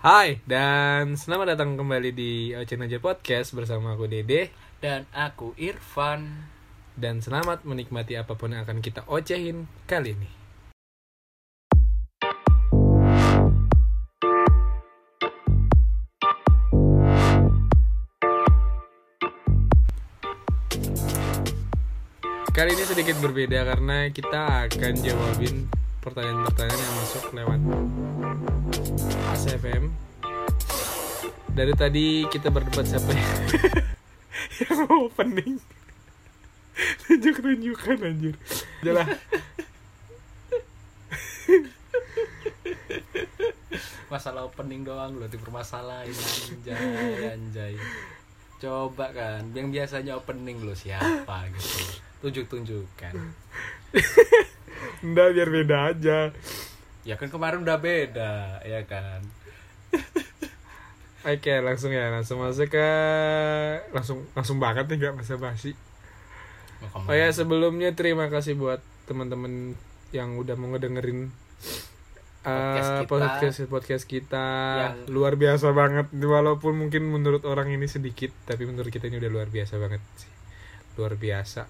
Hai dan selamat datang kembali di Ocen Aja Podcast bersama aku Dede Dan aku Irfan dan selamat menikmati apa pun yang akan kita ocehin kali ini. Kali ini sedikit berbeda karena kita akan jawabin pertanyaan-pertanyaan yang masuk lewat ACFM. Dari tadi kita berdebat siapa yang, yang mau opening. Tunjuk-tunjukkan anjir. Jalah. Masalah opening doang loh dipermasalahin Anjay anjay Coba kan Yang biasanya opening lo siapa gitu Tunjuk-tunjukkan Enggak biar beda aja. Ya kan kemarin udah beda Ya kan Oke, langsung ya, langsung masuk ke langsung langsung banget nih nggak masa basi. Oh ya sebelumnya terima kasih buat teman-teman yang udah mau ngedengerin Podcast uh, kita. podcast podcast kita Yang- luar biasa banget walaupun mungkin menurut orang ini sedikit tapi menurut kita ini udah luar biasa banget sih luar biasa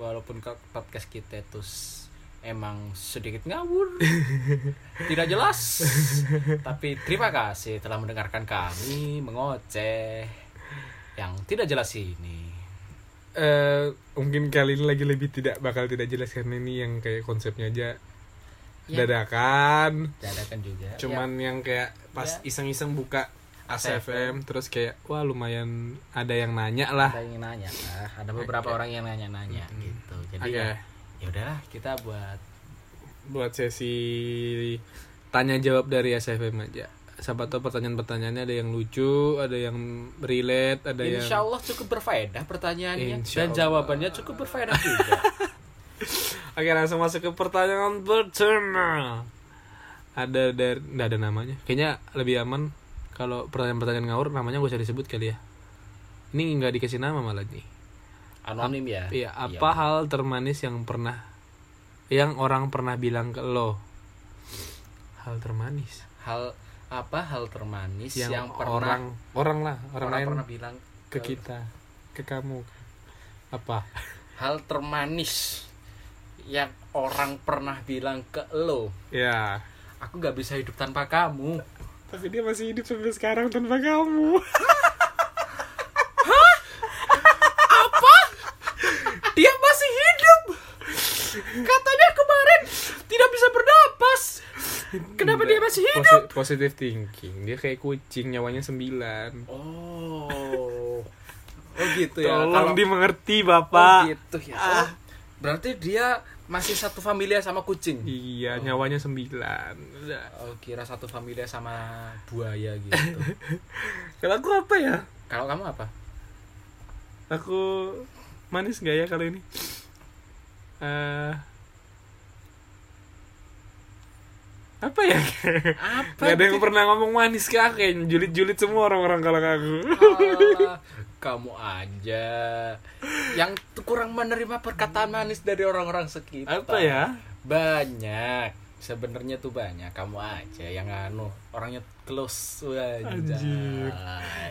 Walaupun podcast kita itu emang sedikit ngawur Tidak jelas Tapi terima kasih telah mendengarkan kami mengoceh Yang tidak jelas ini eh mungkin kali ini lagi lebih tidak bakal tidak jelas karena ini yang kayak konsepnya aja Ya. dadakan Dadakan juga cuman yang kayak pas Ya. iseng-iseng buka ACFM ACFM. terus kayak wah lumayan ada yang nanya Ya, lah ada yang nanya lah ada beberapa Oke. orang yang nanya-nanya Hmm. gitu jadi Oke. ya ya udahlah kita buat buat sesi tanya jawab dari ACFM aja siapa tahu pertanyaan-pertanyaannya ada yang lucu ada yang relate ada yang Insya Allah cukup berfaedah pertanyaannya Insya dan Allah. jawabannya cukup berfaedah juga Oke langsung masuk ke pertanyaan pertama. Ada dari nggak ada namanya. Kayaknya lebih aman kalau pertanyaan-pertanyaan ngawur namanya gak usah disebut kali ya. Ini nggak dikasih nama malah nih. Anonim ya Iya, apa hal termanis yang pernah yang orang pernah bilang ke lo? Hal termanis hal apa hal termanis yang, yang, pernah orang orang lah, orang, orang lain pernah bilang ke kita, ke kamu. Apa? hal termanis yang orang pernah bilang ke lo Ya. aku nggak bisa hidup tanpa kamu Tapi dia masih hidup sampai sekarang tanpa kamu. dia masih hidup katanya kemarin tidak bisa bernapas kenapa dia masih hidup Posi- positive thinking. Dia kayak kucing nyawanya 9. oh oh gitu ya Tolong Kalau- dimengerti oh Bapak. gitu ya Oh, berarti dia masih satu familia sama kucing Iya, nyawanya 9. Udah. oh kira satu familia sama buaya gitu Kalau aku apa ya? kalau kamu apa Aku manis gak ya kali ini? Eh apa ya? apa Gak ada yang pernah ngomong manis ke aku Kayak julid-julid semua orang-orang kalau aku Alah, kamu aja yang kurang menerima perkataan manis dari orang-orang sekitar. Apa ya? Banyak. Sebenarnya tuh banyak. Kamu aja yang anu orangnya close aja. Anjir.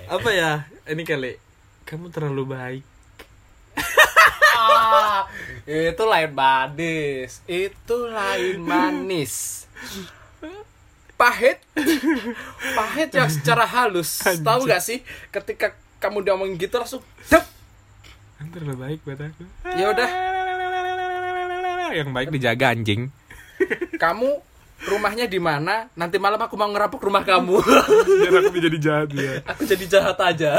Apa ya? Ini kali Kamu terlalu baik Ah, itu lain manis. Itu lain manis. Pahit. Pahit yang secara halus. Tahu gak sih ketika kamu udah ngomong gitu langsung dep Kamu terlalu baik buat aku Ya udah. Yang baik dijaga anjing kamu rumahnya di mana? Nanti malam aku mau ngerampok rumah kamu. Biar aku jadi jahat ya aku jadi jahat aja.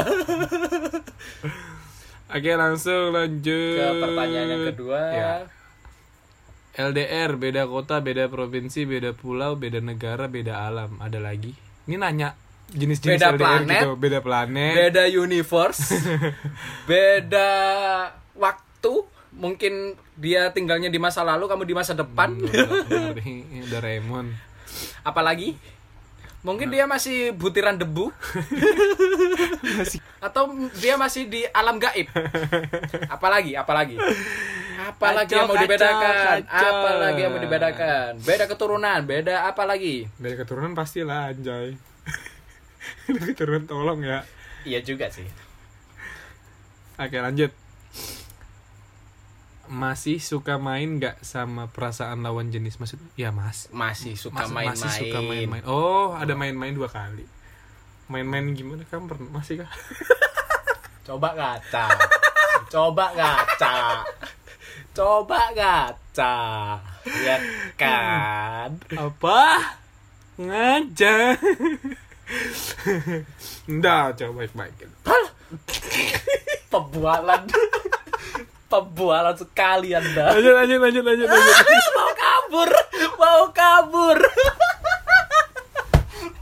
Oke langsung lanjut Ke pertanyaan yang kedua. Ya. LDR beda kota beda provinsi beda pulau beda negara beda alam ada lagi ini nanya jenis-jenis Beda LDR planet. gitu beda planet Beda universe. beda waktu. Mungkin dia tinggalnya di masa lalu, kamu di masa depan. Ini Doraemon Apalagi? Mungkin dia masih butiran debu. Atau dia masih di alam gaib. Apalagi? Apalagi? Apalagi yang mau Kacau, dibedakan? kacau. Apalagi yang mau dibedakan? Beda keturunan, beda apa lagi? dari keturunan pastilah anjay keturunan tolong ya. iya juga sih Oke lanjut. Masih suka main nggak sama perasaan lawan jenis maksud? Ya mas. masih suka Mas- main-main Masih suka main-main. Oh ada main-main dua kali. Main-main gimana? Kamu pernah masih kah? coba gaca coba gaca coba gaca ya kan Apa? Ngajak. Nggak, coba baik-baik. pembualan pembualan sekali anda Lanjut, lanjut, lanjut, lanjut, lanjut. mau kabur mau kabur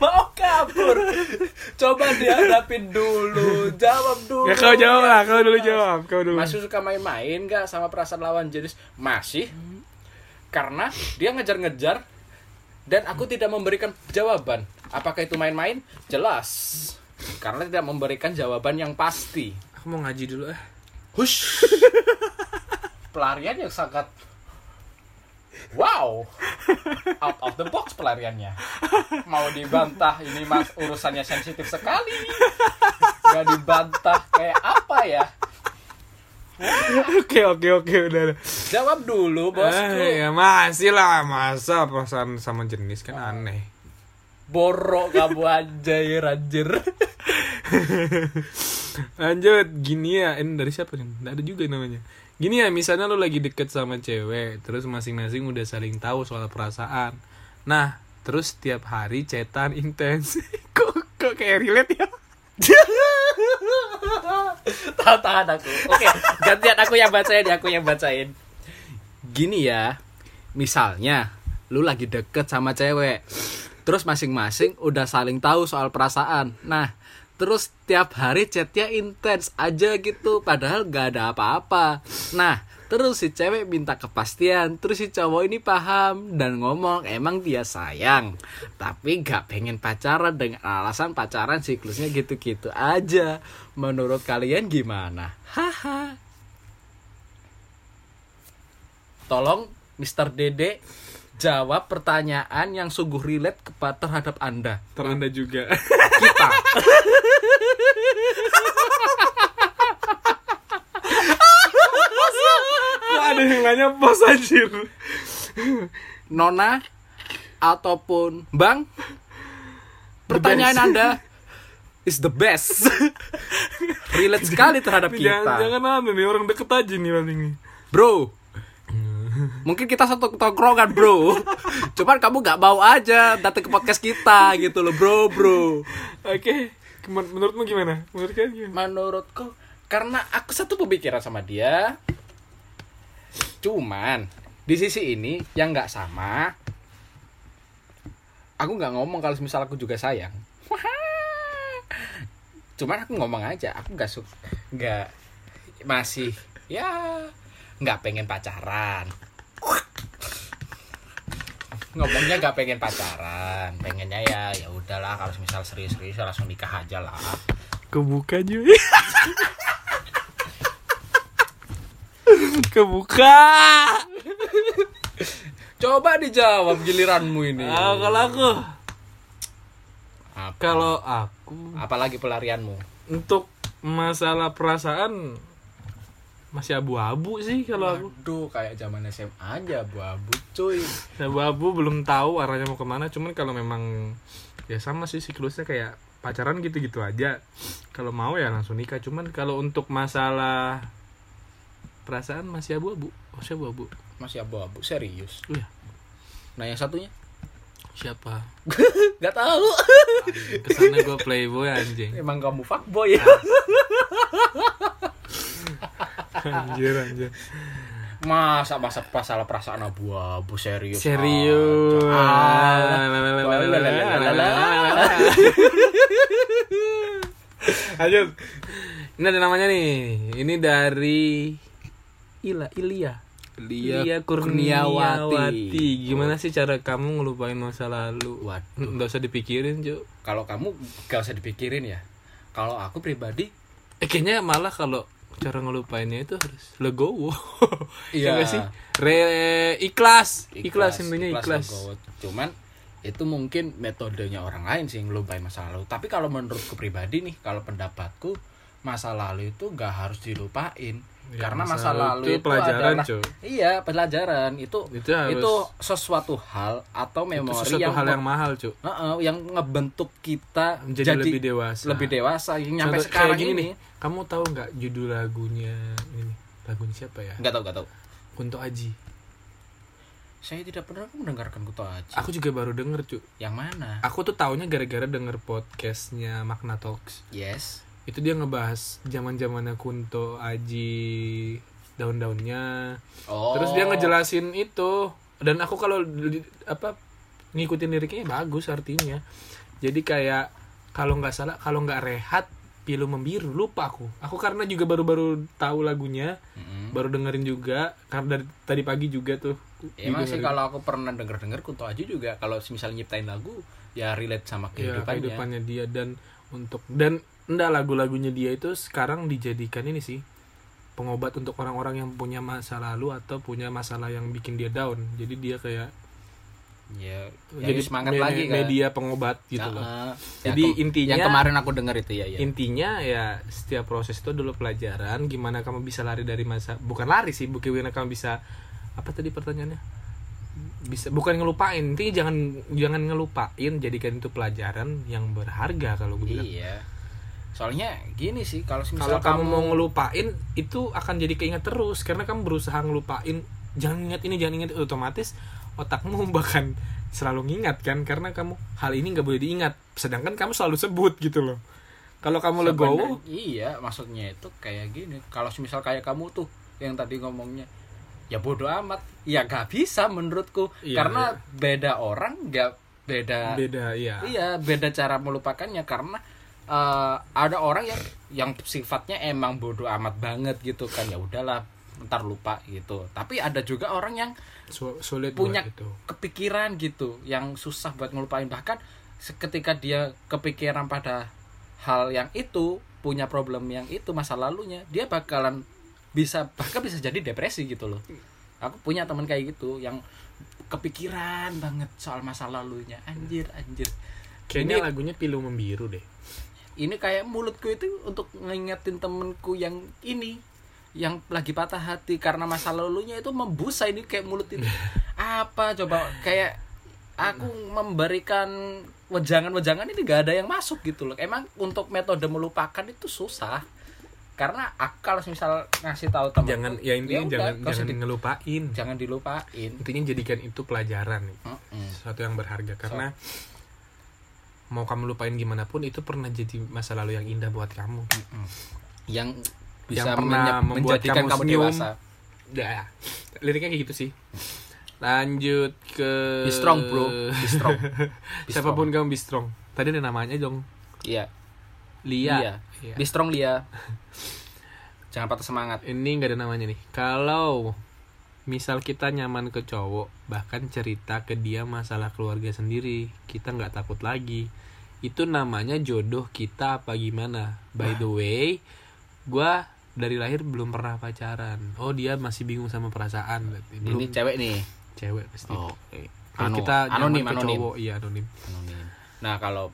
mau kabur. Coba dihadapin dulu. Jawab dulu. Ya kau jawab lah, kau dulu jawab, kau dulu. masih suka main-main gak sama perasaan lawan jenis? Masih. Karena dia ngejar-ngejar dan aku tidak memberikan jawaban. Apakah itu main-main? Jelas. Karena tidak memberikan jawaban yang pasti. Aku mau ngaji dulu ah. Hush. pelarian yang sangat wow out of the box pelariannya mau dibantah ini mas urusannya sensitif sekali nggak dibantah kayak apa ya Oke, oke, oke, udah. jawab dulu bosku Eh, ya masih lah, masa perasaan sama jenis kan aneh. borok kamu anjir anjir Lanjut, gini ya, ini dari siapa nih? Nggak ada juga namanya. Gini ya, misalnya lu lagi deket sama cewek, terus masing-masing udah saling tahu soal perasaan. Nah, terus tiap hari cetan intens. kok, kok kayak relate ya? tahan tahan aku oke gantian aku yang bacain aku yang bacain gini ya misalnya lu lagi deket sama cewek terus masing-masing udah saling tahu soal perasaan nah terus tiap hari chatnya intens aja gitu padahal gak ada apa-apa. Nah terus si cewek minta kepastian terus si cowok ini paham dan ngomong emang dia sayang tapi gak pengen pacaran dengan alasan pacaran siklusnya gitu-gitu aja. Menurut kalian gimana? Haha. Tolong Mr. Dede jawab pertanyaan yang sungguh relate kepada terhadap anda Teranda juga. kita ada yang nanya bos anjir. Nona ataupun Bang pertanyaan best. anda is the best relate sekali terhadap kita Jangan, jangan nih, orang deket aja nih nih. bro mungkin kita satu tongkrongan bro cuman kamu nggak mau aja datang ke podcast kita gitu loh bro bro Oke, kemen- menurutmu gimana? Menurut kalian gimana? menurutku karena aku satu pemikiran sama dia cuman di sisi ini yang nggak sama aku nggak ngomong kalau misal aku juga sayang cuman aku ngomong aja aku nggak suka nggak masih ya nggak pengen pacaran ngomongnya nggak pengen pacaran pengennya ya ya udahlah kalau misal serius-serius ya langsung nikah aja lah Kebuka juga. Kebuka. Coba dijawab giliranmu ini. Ah, kalau aku, Apa? kalau aku apalagi pelarianmu? untuk masalah perasaan masih abu-abu sih kalau aku. Waduh, kayak zaman SMA aja abu-abu, cuy. Abu-abu belum tahu arahnya mau ke mana. Cuman kalau memang ya sama sih siklusnya kayak pacaran gitu-gitu aja. Kalau mau ya langsung nikah. Cuman kalau untuk masalah perasaan masih abu-abu. Masih abu-abu. Masih abu-abu, serius. Iya. Nah, yang satunya? Siapa? Gak tahu. Ke sana gue playboy anjing. Emang kamu fuckboy ya? Anjir anjir. Masa masa masalah perasaan abu-abu serius. Serius. Ah. Lanjut. Ini ada namanya nih. Ini dari Ila Ilia. Lia Kurniawati. Kurniawati. Gimana sih cara kamu ngelupain masa lalu? Waduh. Nggak usah dipikirin, Cuk. Kalau kamu gak usah dipikirin ya. Kalau aku pribadi Eh, kayaknya malah kalau cara ngelupainnya itu harus legowo. Iya. nggak sih? Re ikhlas. Ikhlas, intinya ikhlas. legowo. Cuman itu mungkin metodenya orang lain sih ngelupain masa lalu tapi kalau menurutku pribadi nih kalau pendapatku masa lalu itu nggak harus dilupain Ya, karena masa masa lalu itu itu, pelajaran, adalah iya pelajaran. Itu Itu harus- itu sesuatu hal atau itu memori sesuatu yang hal yang mahal cuy. Heeh, yang ngebentuk kita menjadi lebih dewasa. lebih dewasa. Yang nyampe Contoh- sekarang gini ini. nih. Kamu tahu nggak judul lagunya ini? Lagunya siapa ya? Nggak tahu nggak tahu. Kunto Aji. Saya tidak pernah mendengarkan Kuto Aji. Aku juga baru denger cuy. Yang mana? Aku tuh taunya gara-gara denger podcastnya Magna Talks. Yes itu dia ngebahas zaman zamannya Kunto Aji daun-daunnya. Oh. Terus dia ngejelasin itu. Dan aku kalau apa ngikutin liriknya ya bagus artinya. Jadi kayak kalau nggak salah kalau nggak rehat pilu membiru lupa aku. Aku karena juga baru-baru tahu lagunya Mm-mm. baru dengerin juga karena dari tadi pagi juga tuh. Emang sih kalau aku pernah denger denger Kunto Aji juga kalau misalnya nyiptain lagu ya relate sama ya, kehidupannya. kehidupannya dia dan untuk dan enggak lagu-lagunya dia itu sekarang dijadikan ini sih pengobat untuk orang-orang yang punya masa lalu atau punya masalah yang bikin dia down. Jadi dia kayak ya, ya jadi semangat me- lagi kan media pengobat gitu Ya, loh eh, Jadi intinya- yang kemarin aku denger itu ya ya. intinya ya setiap proses itu dulu pelajaran gimana kamu bisa lari dari masa bukan lari sih bukan kamu bisa apa tadi pertanyaannya? Bisa bukan ngelupain intinya jangan jangan ngelupain jadikan itu pelajaran yang berharga kalau gue bilang. Iya soalnya gini sih kalau kalau kamu mau ngelupain itu akan jadi keinget terus. Karena kamu berusaha ngelupain jangan ingat ini jangan ingat otomatis otakmu bahkan selalu ngingat kan? Karena kamu hal ini nggak boleh diingat. Sedangkan kamu selalu sebut gitu loh. Kalau kamu legowo iya maksudnya itu kayak gini. Kalau misal kayak kamu tuh yang tadi ngomongnya ya bodoh amat. Ya gak bisa menurutku. Iya, karena beda orang gak beda beda iya. Iya beda cara melupakannya. Karena eh, ada orang yang yang sifatnya emang bodoh amat banget gitu kan. Ya udahlah ntar lupa gitu. Tapi ada juga orang yang Su- sulit punya itu. kepikiran gitu yang susah buat ngelupain. Bahkan ketika dia kepikiran pada hal yang itu punya problem yang itu masa lalunya dia bakalan bisa bahkan bisa jadi depresi gitu loh. Aku punya teman kayak gitu yang kepikiran banget soal masa lalunya. Anjir anjir. Kayaknya Ini- lagunya pilu membiru deh ini kayak mulutku itu untuk ngingetin temenku yang ini yang lagi patah hati karena masa lalunya itu membusa ini kayak mulut ini. Apa coba? Kayak aku memberikan wejangan-wejangan ini gak ada yang masuk gitu loh. Emang untuk metode melupakan itu susah. Karena aku kalau misal ngasih tahu temen jangan ya intinya udah, jangan jangan di- ngelupain. jangan dilupain. Intinya jadikan itu pelajaran Mm-mm. sesuatu yang berharga. Karena mau kamu lupain gimana pun itu pernah jadi masa lalu yang indah buat kamu Mm-mm. yang bisa Yang pernah membuat menjadikan kamu kamu senyum. dewasa ya liriknya kayak gitu sih lanjut ke Be strong, bro. Be strong. Be siapa pun kamu be strong tadi ada namanya dong iya Lia Iya. Iya. Be strong Lia. Jangan patah semangat. ini nggak ada namanya nih kalau misal kita nyaman ke cowok bahkan cerita ke dia masalah keluarga sendiri kita nggak takut lagi itu namanya jodoh kita apa gimana by the way gua dari lahir belum pernah pacaran oh dia masih bingung sama perasaan belum Ini cewek nih. cewek pasti Oke. kalau Anu- kita nyaman anonim ke anonim. cowok iya anonim Anonim. Nah, kalau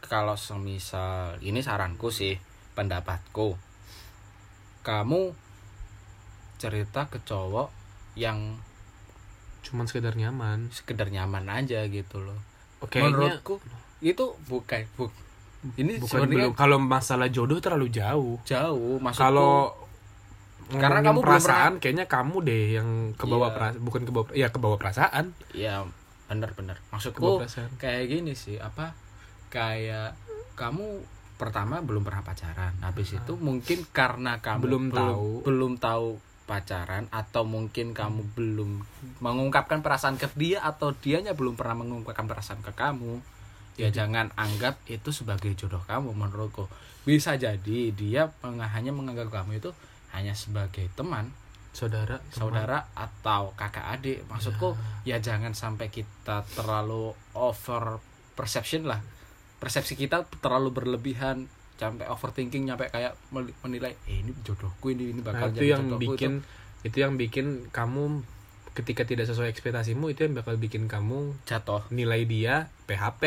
kalau semisal ini saranku sih, pendapatku. Kamu cerita ke cowok yang cuman sekedar nyaman sekedar nyaman aja gitu loh. oke Menurutku itu bukan bu, ini bukan belum kalau masalah jodoh terlalu jauh jauh maksudku. kalau Karena kamu perasaan kayaknya kamu deh yang kebawa Iya. perasaan bukan kebawa ya kebawa perasaan ya bener-bener kebawa maksudku perasaan kayak gini sih apa kayak kamu pertama belum pernah pacaran habis itu mungkin karena kamu Belum tahu. belum tahu pacaran atau mungkin kamu belum mengungkapkan perasaan ke dia atau dianya belum pernah mengungkapkan perasaan ke kamu ya jangan anggap itu sebagai jodoh kamu menurutku. Bisa jadi dia hanya menganggap kamu itu hanya sebagai teman saudara teman. saudara atau kakak adik. Maksudku ya jangan sampai kita terlalu over perception lah. Persepsi kita terlalu berlebihan sampai overthinking sampai kayak menilai eh ini jodohku ini ini nah, bakal itu jadi yang jodohku bikin itu. yang bikin kamu ketika tidak sesuai ekspektasimu itu yang bakal bikin kamu jatuh nilai dia PHP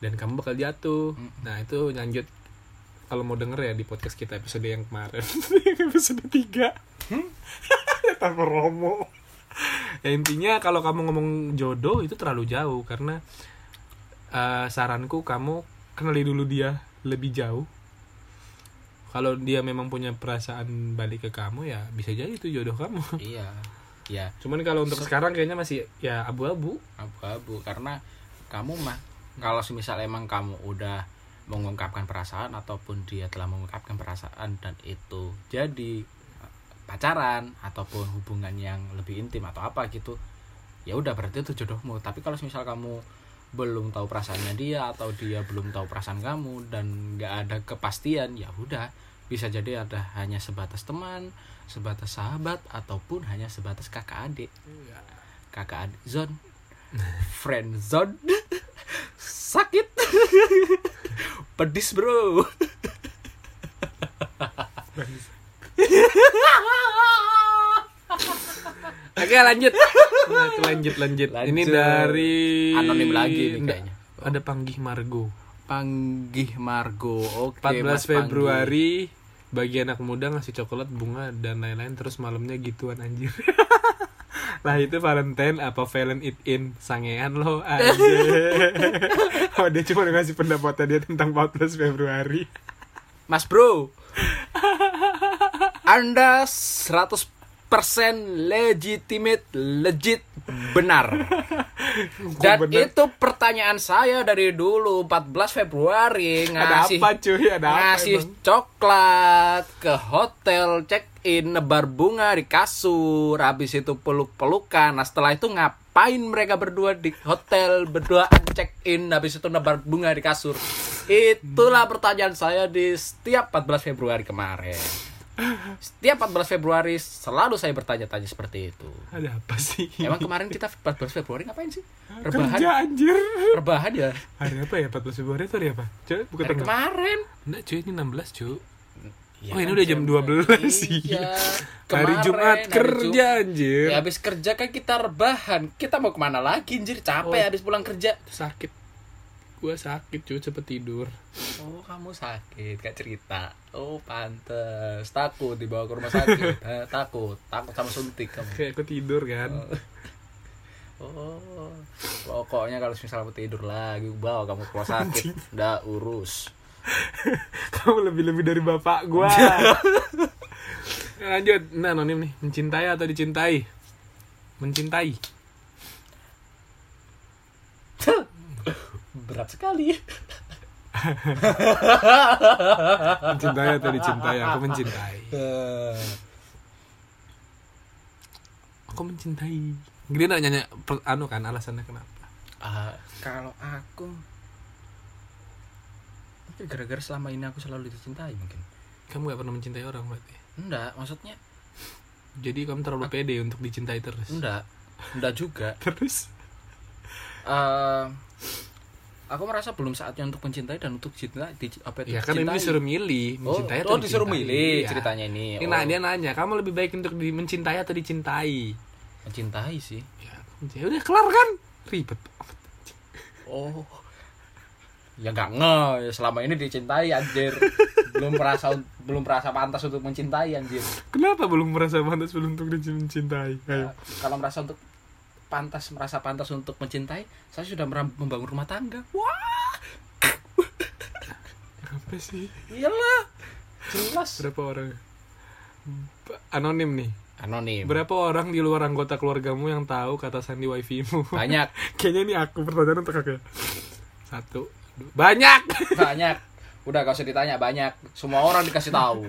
dan kamu bakal jatuh. Mm. Nah, itu lanjut kalau mau denger ya di podcast kita episode yang kemarin. episode 3. Tanpa romo. Ya intinya kalau kamu ngomong jodoh itu terlalu jauh karena eh, saranku kamu kenali dulu dia lebih jauh. Kalau dia memang punya perasaan balik ke kamu ya bisa jadi itu jodoh kamu. iya ya Cuman kalau untuk sekarang kayaknya masih ya abu-abu. abu-abu karena kamu mah kalau semisal emang kamu udah mengungkapkan perasaan ataupun dia telah mengungkapkan perasaan dan itu jadi eh, pacaran ataupun hubungan yang lebih intim atau apa gitu ya udah berarti itu jodohmu tapi kalau misal kamu belum tahu perasaannya dia atau dia belum tahu perasaan kamu dan nggak ada kepastian ya udah. Bisa jadi ada hanya sebatas teman sebatas sahabat ataupun hanya sebatas kakak adik. Kakak adik zone friend zone sakit. Pedis bro Oke lanjut. Nah, lanjut lanjut. Lanjut. Ini dari Anonim lagi nih kayaknya. Ada Panggih Margo. Panggih Margo oke 14 Mas Februari bagi anak muda ngasih coklat, bunga dan lain-lain terus malamnya gituan anjir. lah itu Valentine apa Valen it in sangean lo anjir. oh, dia cuma ngasih pendapatnya dia tentang 14 Februari. Mas Bro Anda 100% legitimate legit benar dan bener? itu pertanyaan saya dari dulu 14 Februari Ada ngasih apa cuy? Ada apa ngasih emang? coklat ke hotel check in nebar bunga di kasur habis itu peluk-pelukan nah setelah itu ngapain mereka berdua di hotel berduaan check in habis itu nebar bunga di kasur itulah pertanyaan saya di setiap 14 Februari kemarin setiap 14 Februari selalu saya bertanya-tanya seperti itu Ada apa sih? emang kemarin kita 14 Februari ngapain sih rebahan Kerja anjir. rebahan ya Hari apa ya 14 Februari itu hari apa? Cuy, bukan tanggal. kemarin Enggak cuy, ini 16 cuy. Ya oh, ini udah jam 12 sih. Iya. Hari Kemarin, Jumat hari kerja Jum- anjir. Ya habis kerja kan kita rebahan. Kita mau ke mana lagi anjir? Capek Oh. habis pulang kerja. Sakit. Gua sakit cuy, cepet tidur. Oh, kamu sakit, gak cerita. Oh, pantes. Takut dibawa ke rumah sakit. Eh, takut, takut sama suntik kamu. Kayak aku tidur kan. Oh. Pokoknya kalau misalnya aku tidur lagi, bawa kamu ke rumah sakit. Udah urus. Kamu lebih-lebih dari bapak. Nah, Lanjut. Nah, anonim nih, mencintai atau dicintai? Mencintai. Berat sekali. Mencintai atau dicintai? Aku mencintai. Aku mencintai. Dia nak nanya per- anu kan alasannya kenapa? Ah, kalau aku mungkin gara-gara selama ini aku selalu dicintai mungkin. Kamu gak pernah mencintai orang berarti. Enggak, maksudnya Jadi kamu terlalu pede untuk dicintai terus. enggak. Enggak juga. Terus? eh aku merasa belum saatnya untuk mencintai dan untuk cinta di, apa itu Ya kan ini disuruh milih, oh, mencintai oh atau disuruh dicintai. milih Iya. ceritanya ini Ini oh, nah, dia nanya, kamu lebih baik untuk di, mencintai atau dicintai? mencintai sih Ya, udah kelar kan? Ribet. oh ya nggak nge ya selama ini dicintai anjir belum merasa belum merasa pantas untuk mencintai anjir Kenapa belum merasa pantas belum untuk dicintai? Ayo. kalau merasa untuk pantas merasa pantas untuk mencintai saya sudah membangun rumah tangga wah Apa sih? iyalah jelas Berapa orang? Anonim nih. anonim Berapa orang di luar anggota keluargamu yang tahu kata sandi wifi-mu? banyak Kayaknya ini aku pertanyaan untuk aku. ya. Satu. dua. Banyak. banyak udah gak usah ditanya banyak semua orang dikasih tahu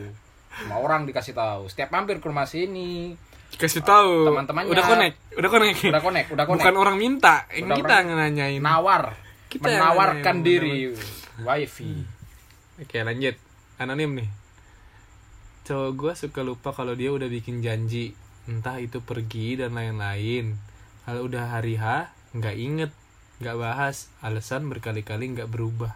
semua orang dikasih tahu setiap mampir ke rumah sini Kasih tahu. Teman-temannya. Udah connect. Udah connect. udah connect udah connect. Bukan orang minta, yang Udah kita orang- nanyain. nawar. Kita menawarkan nanyain, diri. Wifi. Oke lanjut. Anonim nih. Cowok gue suka lupa kalau dia udah bikin janji. Entah itu pergi dan lain-lain. Kalau udah hari H nggak inget nggak bahas. Alasan berkali-kali nggak berubah.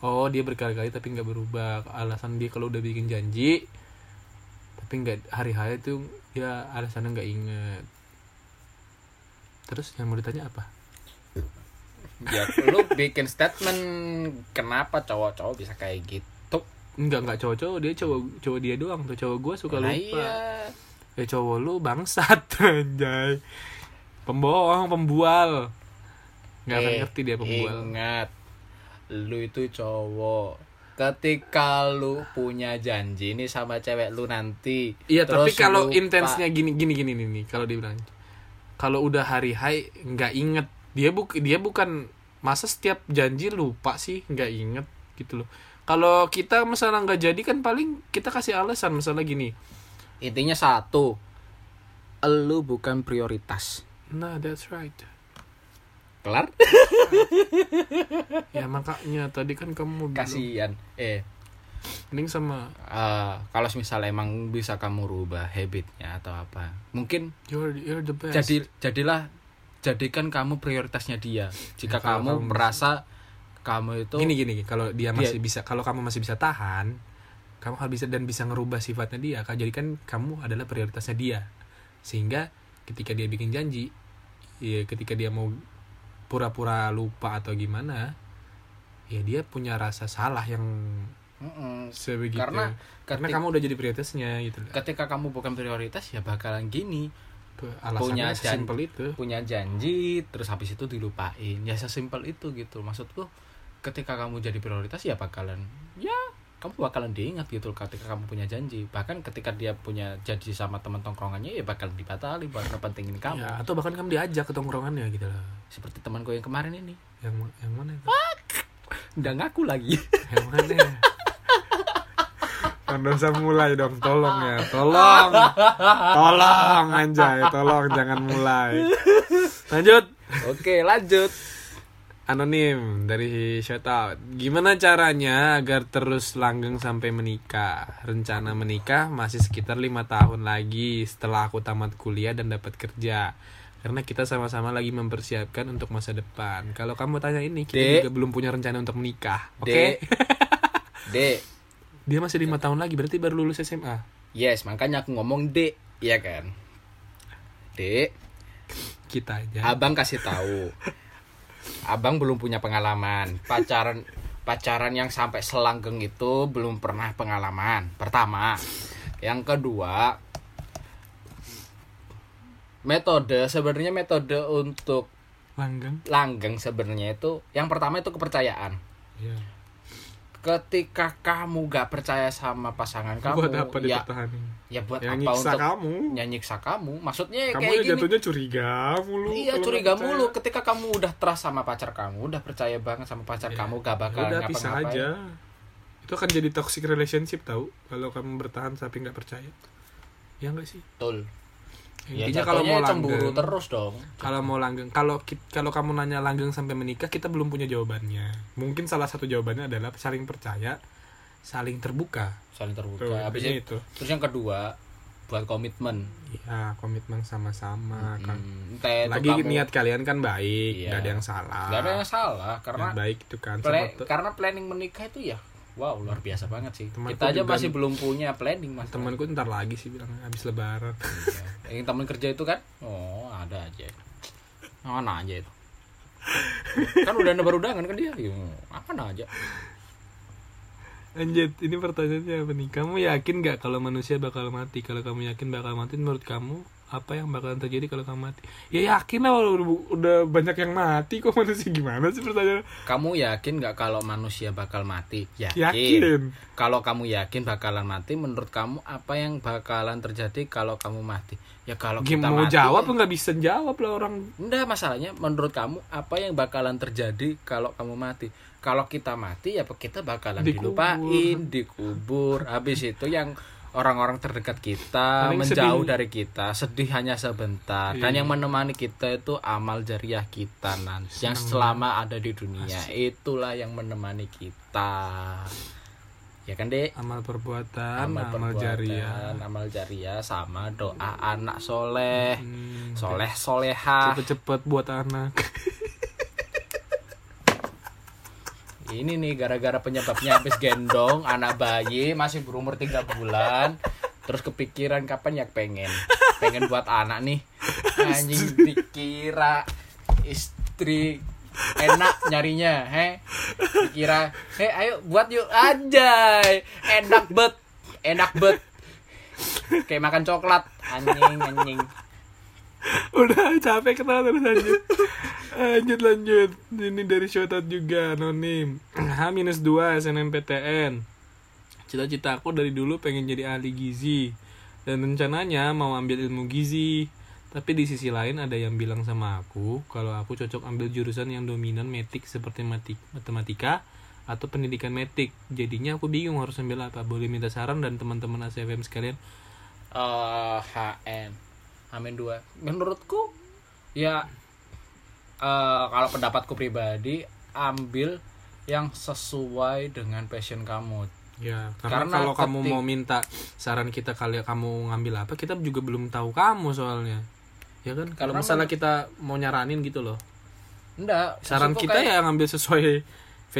Oh dia berkali-kali tapi nggak berubah. Alasan dia kalau udah bikin janji tapi nggak hari hari itu ya alasannya nggak inget. Terus yang mau ditanya apa? Ya lu bikin statement kenapa cowok-cowok bisa kayak gitu? Enggak enggak cowok-cowok dia cowok cowok dia doang tuh cowok gue suka Nah, lupa. iya. Ya cowok lu bangsat anjay. Pembohong pembual. Nggak akan Eh, ngerti dia pembual. Ingat, lu itu cowok. Ketika lu punya janji nih sama cewek lu nanti. iya tapi kalau intensnya gini gini gini nih kalau dia bilang kalau udah hari hai nggak inget. Dia buk dia bukan masa setiap janji lupa sih nggak inget gitu loh. Kalau kita misalnya nggak jadi kan paling kita kasih alasan misalnya gini. Intinya satu, lu bukan prioritas. nah that's right Kelar? ya makanya tadi kan kamu Kasihan. Eh, mending sama eh, kalau misalnya emang bisa kamu rubah habitnya atau apa, mungkin you're you're the best jadi jadilah jadikan kamu prioritasnya dia. Jika Ya, kamu kamu- merasa kamu itu gini gini kalau dia Dia- masih bisa kalau kamu masih bisa tahan kamu harus bisa dan bisa ngerubah sifatnya dia kan jadi kan kamu adalah prioritasnya dia sehingga ketika dia bikin janji ya ketika dia mau pura-pura lupa atau gimana ya dia punya rasa salah yang Mm-mm. sebegitu. Karena karena kamu udah jadi prioritasnya gitu ketika kamu bukan prioritas ya bakalan gini. Alasannya punya sesimpel itu. punya janji terus habis itu dilupain. Ya sesimpel itu gitu. Maksudku ketika kamu jadi prioritas ya bakalan ya kamu bakalan diingat gitu ketika kamu punya janji. Bahkan ketika dia punya janji sama teman tongkrongannya ya bakal dibatalin buat kepentingin kamu. Ya, atau bahkan kamu diajak ke tongkrongannya gitu loh. Seperti temanku yang kemarin ini. Yang yang mana itu? udah ngaku lagi. Yang mana Anda usah mulai dong, tolong ya, tolong, tolong anjay, tolong jangan mulai. Lanjut, oke lanjut anonim dari shout out. Gimana caranya agar terus langgeng sampai menikah? Rencana menikah masih sekitar lima tahun lagi setelah aku tamat kuliah dan dapat kerja. Karena kita sama-sama lagi mempersiapkan untuk masa depan. Kalau kamu tanya ini, kita Dek. juga belum punya rencana untuk menikah. Oke? Dek. dek Dia masih lima tahun lagi, berarti baru lulus SMA. yes makanya aku ngomong dek iya kan dek Kita aja. abang kasih tahu abang belum punya pengalaman pacaran pacaran yang sampai selanggeng itu belum pernah pengalaman pertama yang kedua metode sebenarnya metode untuk Langgeng. langgeng sebenarnya itu yang pertama itu kepercayaan Iya. Ketika kamu gak percaya sama pasangan kamu buat apa ya ya buat Yang apa nyiksa untuk kamu. ya nyiksa kamu maksudnya Kamu kayak ya gini jatuhnya curiga mulu. Iya curiga nggak mulu ketika kamu udah trust sama pacar kamu, udah percaya banget sama pacar Iya. kamu gak bakal udah pisah ngapa-ngapain. aja. Itu akan jadi toxic relationship tahu kalau kamu bertahan tapi nggak percaya. Ya enggak sih? Betul. Ya, Intinya kalau mau cemburu langgeng, terus dong. kalau mau langgeng, kalau kalau kamu nanya langgeng sampai menikah, kita belum punya jawabannya. Mungkin salah satu jawabannya adalah saling percaya, saling terbuka. Saling terbuka. Tuh, Habis itu, itu. terus yang kedua buat komitmen. Ya, komitmen sama-sama kan. Hmm, itu Lagi kamu- niat kalian kan baik, Iya. nggak ada yang salah. Gak ada yang salah karena Yang baik itu kan. pla- Sama karena planning menikah itu ya wow luar biasa banget sih. Temanku Kita aja juga masih belum punya planning mas. temanku ntar lagi sih bilang habis lebaran. Iya. Yang teman kerja itu kan, oh ada aja. Mana aja itu. kan udah baru undangan kan dia. Ya, apa aja. Anjir, ini pertanyaannya apa nih? Kamu yakin gak kalau manusia bakal mati? Kalau kamu yakin bakal mati, menurut kamu apa yang bakalan terjadi kalau kamu mati? Ya yakin lah, udah, udah banyak yang mati kok manusia gimana sih pertanyaan? Kamu yakin nggak kalau manusia bakal mati? Yakin. Yakin. Kalau kamu yakin bakalan mati, menurut kamu apa yang bakalan terjadi kalau kamu mati? Ya kalau kita Gimana mau mati. jawab nggak bisa jawab lah orang. Enggak masalahnya menurut kamu apa yang bakalan terjadi kalau kamu mati? Kalau kita mati ya kita bakalan Dikubur. dilupain, dikubur. Habis itu yang orang-orang terdekat kita Paling menjauh sedih. dari kita, sedih hanya sebentar. Dan Iya. yang menemani kita itu amal jariah kita nanti yang Seneng selama ada di dunia. Itulah yang menemani kita. Ya kan, Dek? Amal perbuatan, amal, perbuatan, jariah. amal jariah sama doa anak soleh, Hmm, soleh solehah. Cepet-cepet buat anak. Ini nih gara-gara penyebabnya habis gendong anak bayi masih berumur tiga bulan terus kepikiran kapan ya pengen. Pengen buat anak nih. Anjing dikira istri enak nyarinya he? Dikira he ayo buat yuk. Anjay enak bet enak bet. Kayak makan coklat. Anjing anjing Udah capek kenal terus lanjut. lanjut lanjut. Ini dari shoutout juga anonim. H-2 SNMPTN. Cita-cita aku dari dulu pengen jadi ahli gizi dan rencananya mau ambil ilmu gizi. Tapi di sisi lain ada yang bilang sama aku kalau aku cocok ambil jurusan yang dominan metik seperti matik, matematika atau pendidikan metik. Jadinya aku bingung harus ambil apa. Boleh minta saran dan teman-teman ACFM sekalian. eh HN Amin dua menurutku ya eh, kalau pendapatku pribadi ambil yang sesuai dengan passion kamu Ya, karena, Karena kalau kamu ketik- mau minta saran kita kali kamu ngambil apa, kita juga belum tahu kamu soalnya. Ya kan? Kalau Karena misalnya kita mau nyaranin gitu loh. enggak Saran kita kayak- ya ngambil sesuai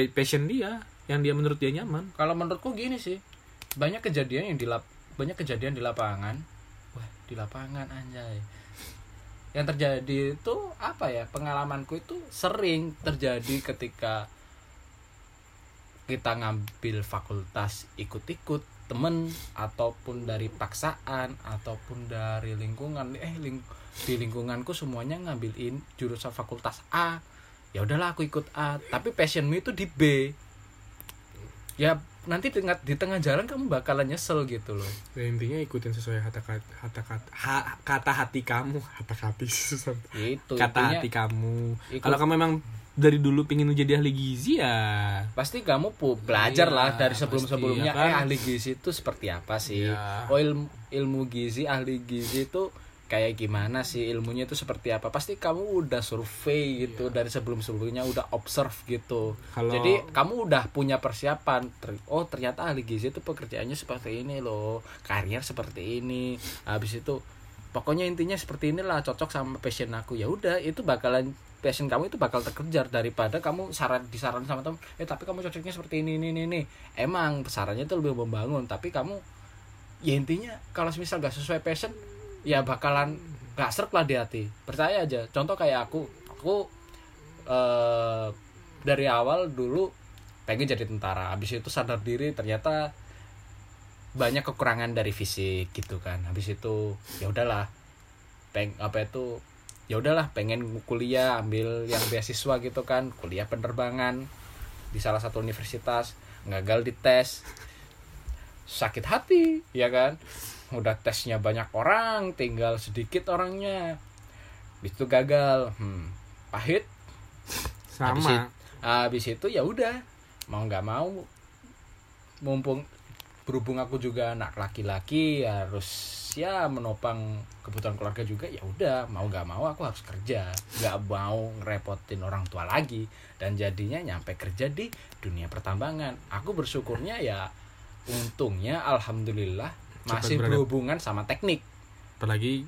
passion dia, yang dia menurut dia nyaman. kalau menurutku gini sih banyak kejadian yang di lap banyak kejadian di lapangan di lapangan anjay. Yang terjadi itu apa ya? Pengalamanku itu sering terjadi ketika kita ngambil fakultas ikut-ikut temen ataupun dari paksaan ataupun dari lingkungan. Eh ling di lingkunganku semuanya ngambilin jurusan fakultas A. Ya udahlah aku ikut A. Tapi passionmu itu di B ya nanti di tengah, di tengah jalan kamu bakalan nyesel gitu loh. Ya, intinya ikutin sesuai kata kata kata kata, ha- kata hati kamu, kata hati itu kata intinya hati kamu. ikut- Kalau kamu memang dari dulu pingin jadi ahli gizi ya. Pasti kamu pu belajar Iya, lah dari sebelum sebelumnya pasti, ya kan? eh ahli gizi itu seperti apa sih? Iya. oh ilmu, ilmu gizi ahli gizi itu kayak gimana sih ilmunya itu seperti apa? Pasti kamu udah survei gitu dari sebelum sebelumnya udah observe gitu. Kalau- jadi kamu udah punya persiapan oh ternyata ahli gizi itu pekerjaannya seperti ini loh karier seperti ini habis itu pokoknya intinya seperti inilah cocok sama passion aku. Ya udah itu bakalan passion kamu itu bakal terkejar daripada kamu saran disaran sama temen eh tapi kamu cocoknya seperti ini ini ini, ini. Emang sarannya itu lebih membangun tapi kamu ya intinya kalau misal gak sesuai passion ya bakalan gak serp lah di hati. Percaya aja. Contoh kayak aku aku eh dari awal dulu pengen jadi tentara. Habis itu sadar diri ternyata banyak kekurangan dari fisik gitu kan. Habis itu ya udahlah. Peng apa itu ya udahlah pengen kuliah ambil yang beasiswa gitu kan. Kuliah penerbangan di salah satu universitas gagal di tes. Sakit hati ya kan udah tesnya banyak orang tinggal sedikit orangnya. Habis itu gagal. Hmm, pahit. Habis, sama habis itu ya udah mau nggak mau mumpung berhubung aku juga anak laki-laki harus ya menopang kebutuhan keluarga juga ya udah mau nggak mau aku harus kerja. Nggak mau ngerepotin orang tua lagi dan jadinya nyampe kerja di dunia pertambangan. Aku bersyukurnya ya untungnya alhamdulillah masih beradap- berhubungan sama teknik. Apalagi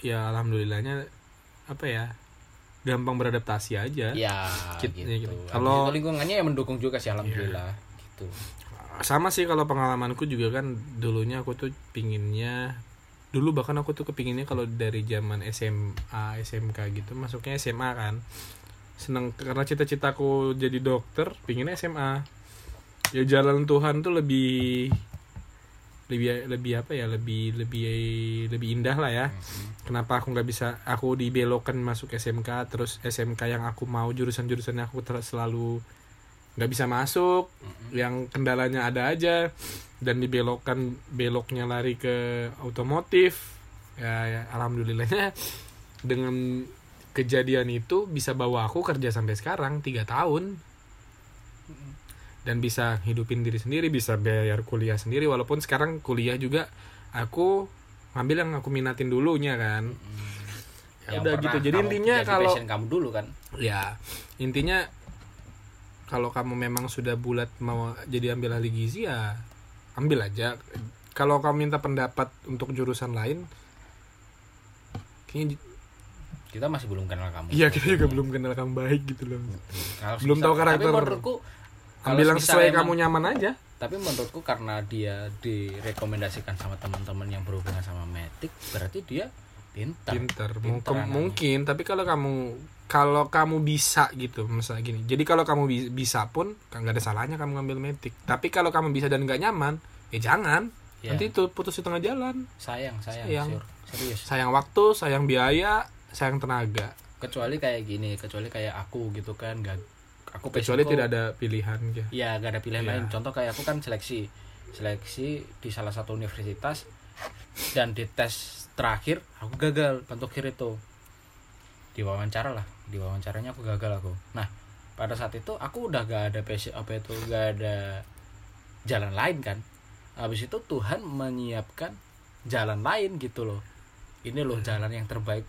ya alhamdulillahnya apa ya gampang beradaptasi aja. Ya Kit- gitu ya gitu. Habis Kalau- lingkungannya yang mendukung juga sih alhamdulillah gitu. Sama sih kalau pengalamanku juga kan dulunya aku tuh pinginnya dulu bahkan aku tuh kepinginnya kalau dari zaman SMA SMK gitu masuknya SMA kan. Seneng karena cita-citaku jadi dokter pinginnya SMA ya jalan Tuhan tuh lebih lebih lebih apa ya lebih lebih lebih indah lah ya. Kenapa aku nggak bisa aku dibelokkan masuk SMK terus SMK yang aku mau jurusan-jurusan yang aku ter- selalu nggak bisa masuk. Yang kendalanya ada aja. Dan dibelokkan beloknya lari ke otomotif. Ya, ya alhamdulillahnya. Dengan kejadian itu bisa bawa aku kerja sampai sekarang tiga tahun dan bisa hidupin diri sendiri bisa bayar kuliah sendiri. Walaupun sekarang kuliah juga aku ngambil yang aku minatin dulunya kan. Ya Yang udah gitu. Jadi intinya kalau kamu dulu kan? Ya intinya kalau kamu memang sudah bulat mau jadi ambil ahli gizi ya ambil aja. Kalau kamu minta pendapat untuk jurusan lain kayaknya kita masih belum kenal kamu. Iya kita juga belum kenal kamu baik gitu loh. Belum tahu karakter. tapi menurutku kalau ambil yang sesuai emang- kamu nyaman aja. Tapi menurutku karena dia direkomendasikan sama teman-teman yang berhubungan sama metik berarti dia pintar. Pinter mungkin mungkin. Tapi kalau kamu kalau kamu bisa gitu misalnya gini. Jadi kalau kamu bi- bisa pun nggak ada salahnya kamu ngambil metik tapi kalau kamu bisa dan nggak nyaman ya jangan. Ya. nanti itu putus di tengah jalan. Sayang sayang, Sayang. Serius. Sayang waktu sayang biaya sayang tenaga. Kecuali kayak gini kecuali kayak aku gitu kan gak aku kecuali tidak ada pilihan ya Iya, gak ada pilihan Iya. lain. Contoh kayak aku kan seleksi, seleksi di salah satu universitas dan di tes terakhir aku gagal bentuk kiri itu. Di wawancara lah, di wawancaranya aku gagal aku. Nah, pada saat itu aku udah gak ada passion apa itu gak ada jalan lain kan. Habis itu Tuhan menyiapkan jalan lain gitu loh. Ini loh jalan yang terbaik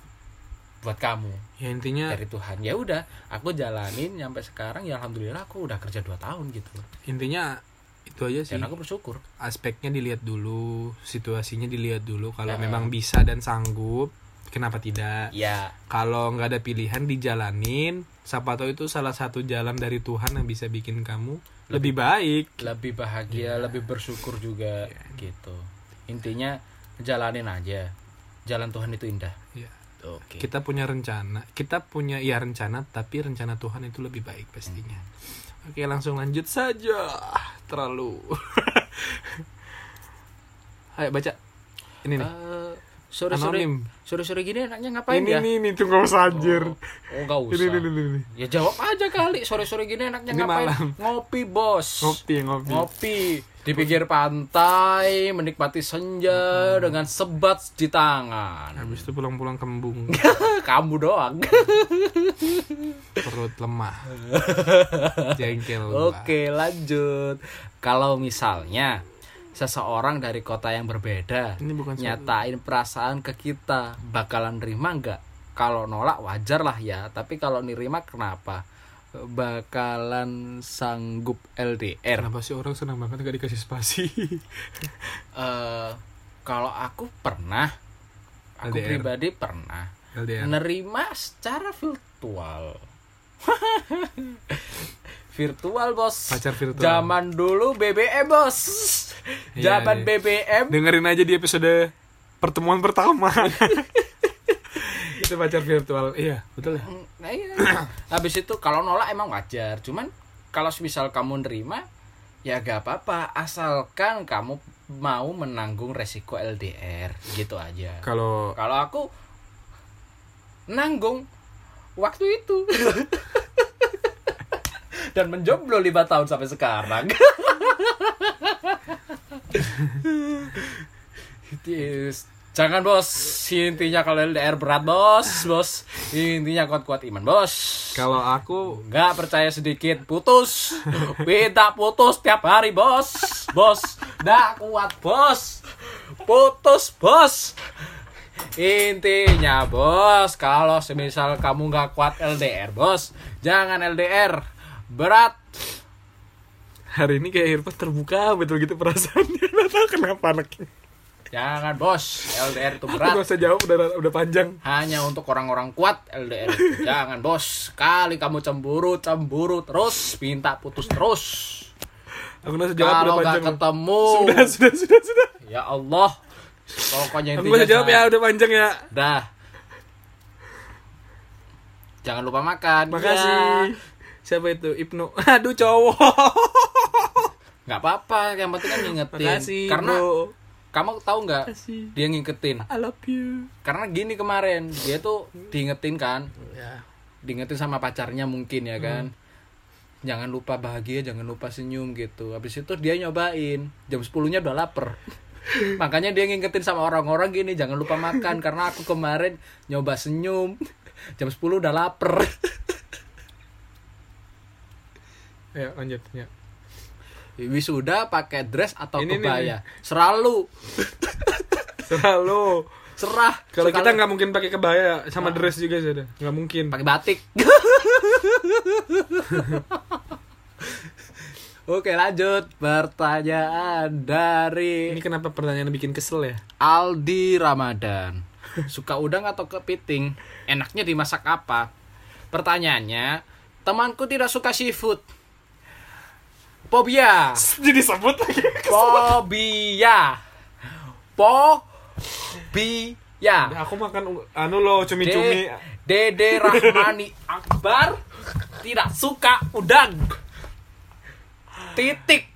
buat kamu ya intinya dari Tuhan. Ya udah, aku jalanin sampai sekarang ya alhamdulillah aku udah kerja 2 tahun gitu. intinya itu aja sih Dan aku bersyukur. aspeknya dilihat dulu situasinya dilihat dulu kalau Ya. memang bisa dan sanggup kenapa tidak Ya, kalau nggak ada pilihan dijalanin siapa tahu itu salah satu jalan dari Tuhan yang bisa bikin kamu lebih baik lebih bahagia, lebih bersyukur juga gitu. Intinya jalanin aja. Jalan Tuhan itu indah. Iya. Oke. kita punya rencana kita punya ya rencana tapi rencana Tuhan itu lebih baik pastinya. Oke langsung lanjut saja. Terlalu. Ayo baca. Ini nih. Eh, sore-sore sore-sore gini enaknya ngapain ini ya? nih nih tunggu anjir Oh, enggak usah. ini, ini, ini, ini. Ya jawab aja kali. Sore-sore gini enaknya Ini ngapain? malam. Ngopi, Bos. ngopi ngopi ngopi di pinggir pantai menikmati senja dengan sebat di tangan habis itu pulang-pulang kembung kamu doang perut lemah jengkel oke lanjut kalau misalnya seseorang dari kota yang berbeda ini bukan nyatain perasaan ke kita. Bakalan nerima nggak? Kalau nolak wajar lah ya. Tapi kalau nerima kenapa? Bakalan sanggup LDR kenapa sih orang senang banget gak dikasih spasi? Eh kalau aku pernah. Aku LDR. pribadi pernah. LDR nerima secara virtual virtual bos. Pacar virtual. Zaman dulu BBM bos. Iya, zaman iya. BBM dengerin aja di episode pertemuan pertama. Itu pacar virtual. Iya betul ya? Nah, iya. habis itu kalau nolak emang wajar. Cuman kalau misal kamu nerima ya gak apa-apa. Asalkan kamu mau menanggung resiko LDR gitu aja. Kalau kalau aku nanggung waktu itu dan menjomblo lima tahun sampai sekarang. Jangan bos. Intinya kalau LDR berat bos bos. Intinya kuat-kuat iman bos. Kalau aku nggak percaya sedikit putus. Minta putus tiap hari bos. Bos nggak kuat bos. Putus bos. Intinya bos kalau semisal kamu nggak kuat LDR bos jangan LDR berat. Hari ini kayak Irfan terbuka betul gitu perasaannya. Nggak tahu kenapa anaknya. Jangan bos. LDR itu aku berat. gak usah jawab udah udah panjang. Hanya untuk orang-orang kuat LDR jangan bos. Kali kamu cemburu cemburu terus. Minta putus terus. Aku gak usah jawab udah kalau nggak panjang. ketemu. Sudah sudah sudah sudah. Ya Allah. Pokoknya aku intinya gak usah jawab ya udah panjang ya. Dah. Jangan lupa makan. Makasih. Ya. Siapa itu? Ibnu. Aduh cowok. Nggak apa-apa yang penting kan ngingetin. Makasih karena bro. kamu tahu nggak dia ngingetin. I love you. Karena gini kemarin dia tuh diingetin kan? Ya. Diingetin sama pacarnya mungkin ya kan? Hmm. jangan lupa bahagia jangan lupa senyum gitu. Habis itu dia nyobain. Jam 10 nya udah lapar. Makanya dia ngingetin sama orang-orang gini jangan lupa makan karena aku kemarin nyoba senyum. Jam 10 udah lapar ya lanjut ya. Wisuda pakai dress atau Ini kebaya? selalu selalu serah. Kalau kita nggak mungkin pakai kebaya sama dress juga sudah nggak mungkin. Pakai batik. Oke lanjut. Pertanyaan dari ini kenapa pertanyaan bikin kesel ya? Aldi Ramadan. Suka udang atau kepiting? Enaknya dimasak apa? Pertanyaannya Temanku tidak suka seafood Jadi sebut lagi. Fobia. Fobia. Aku makan anu lo cumi-cumi. De- Dede Rahmani Akbar tidak suka udang. Titik.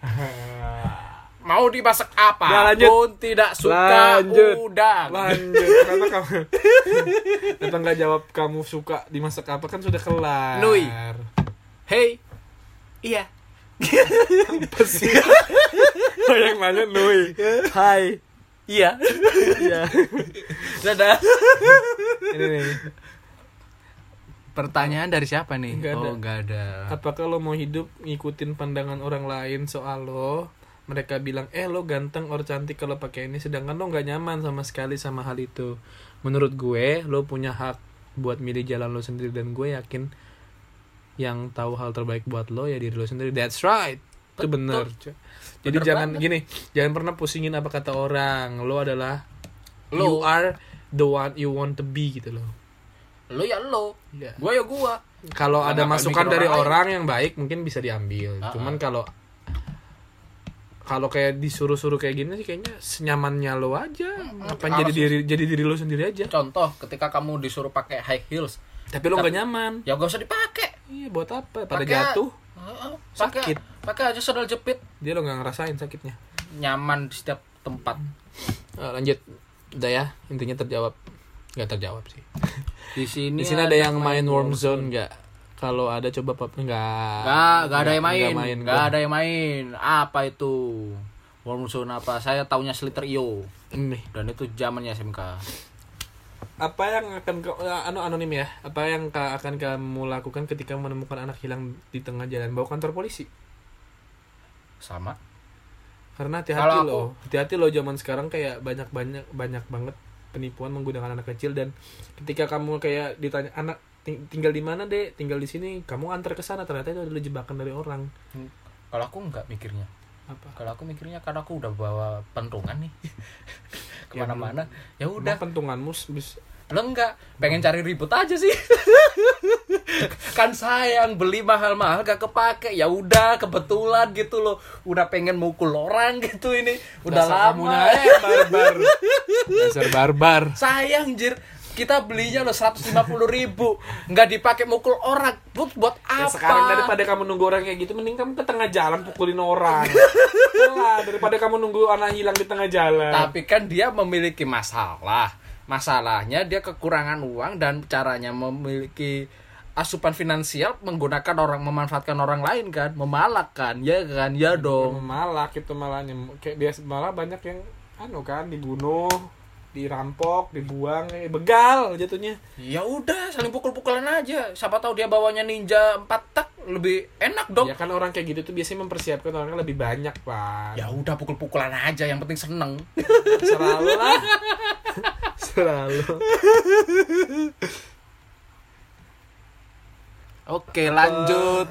Mau dimasak apa? Nah, lanjut. Pun tidak suka Lanjut. udang. Lanjut. Karena kamu Kenapa nggak jawab kamu suka dimasak apa kan sudah kelar. Nui. Hey. Iya. Apa sih? Oh, yang nanya Nui. Hai. Iya. Iya. Dadah. Ini nih. Pertanyaan dari siapa nih? Nggak ada. Oh, nggak ada. Apakah lo mau hidup ngikutin pandangan orang lain soal lo? Mereka bilang, eh lo ganteng or cantik kalau pakai ini, sedangkan lo nggak nyaman sama sekali sama hal itu. Menurut gue, lo punya hak buat milih jalan lo sendiri dan gue yakin yang tahu hal terbaik buat lo ya diri lo sendiri. That's right. Itu bener. Jadi Bener jangan banget. gini, jangan pernah pusingin apa kata orang. Lo adalah Lo. you are the one you want to be gitu loh. Lo ya lo. Ya. Gua ya gua. kalau ada masukan dari orang orang yang baik mungkin bisa diambil Ah, cuman ah. kalau kalau kayak disuruh-suruh kayak gini sih kayaknya senyamannya lo aja ngapain jadi harus- diri jadi diri lo sendiri aja Contoh ketika kamu disuruh pakai high heels, tapi lo nggak nyaman ya gak usah dipakai. Iya buat apa pada Pakai- jatuh Heeh, Pakai Sakit. pakai aja sandal jepit. dia lo nggak ngerasain sakitnya Nyaman di setiap tempat. Eh, lanjut udah ya intinya terjawab nggak terjawab sih Di sini di sini ada yang main warm zone nggak kalau ada coba papa nggak Gak, gak ada yang nggak main. Gak ada yang main. Apa itu? Warm zone apa? Saya taunya Sliter IO. ini Dan itu zamannya SMK. Apa yang akan ke, ya, anu anonim ya apa yang ka- akan kamu lakukan ketika menemukan anak hilang di tengah jalan bawa kantor polisi Sama. karena hati-hati loh hati-hati loh zaman sekarang kayak banyak banyak banyak banget penipuan menggunakan anak kecil dan ketika kamu kayak ditanya anak ting- tinggal di mana deh tinggal di sini kamu antar ke sana ternyata itu adalah jebakan dari orang Kalau aku nggak mikirnya. apa Kalau aku mikirnya karena aku udah bawa pentungan nih. Ya, Ke mana-mana. Ya udah udah. pentunganmu bis Lo enggak, pengen cari ribut aja sih. kan sayang beli mahal-mahal gak kepake. Ya udah kebetulan gitu loh. Udah pengen mukul orang gitu ini. Udah Dasar lama. eh, barbar dasar barbar Sayang jir. Kita belinya loh 150 ribu nggak dipakai mukul orang buat buat Ya, apa sekarang daripada kamu nunggu orang kayak gitu mending kamu ke tengah jalan pukulin orang Lah, daripada kamu nunggu anak hilang di tengah jalan tapi kan dia memiliki masalah masalahnya dia kekurangan uang dan caranya memiliki asupan finansial menggunakan orang memanfaatkan orang lain kan? Memalak kan? Ya kan? Ya dong. malak itu malahnya kayak dia malah banyak yang anu kan dibunuh dirampok dibuang eh, begal jatuhnya. Ya udah saling pukul-pukulan aja. Siapa tahu dia bawanya ninja empat tak lebih enak dong. Ya kan orang kayak gitu tuh biasanya mempersiapkan orangnya lebih banyak pak. Ya udah pukul-pukulan aja yang penting seneng. Selalu lah selalu oke lanjut.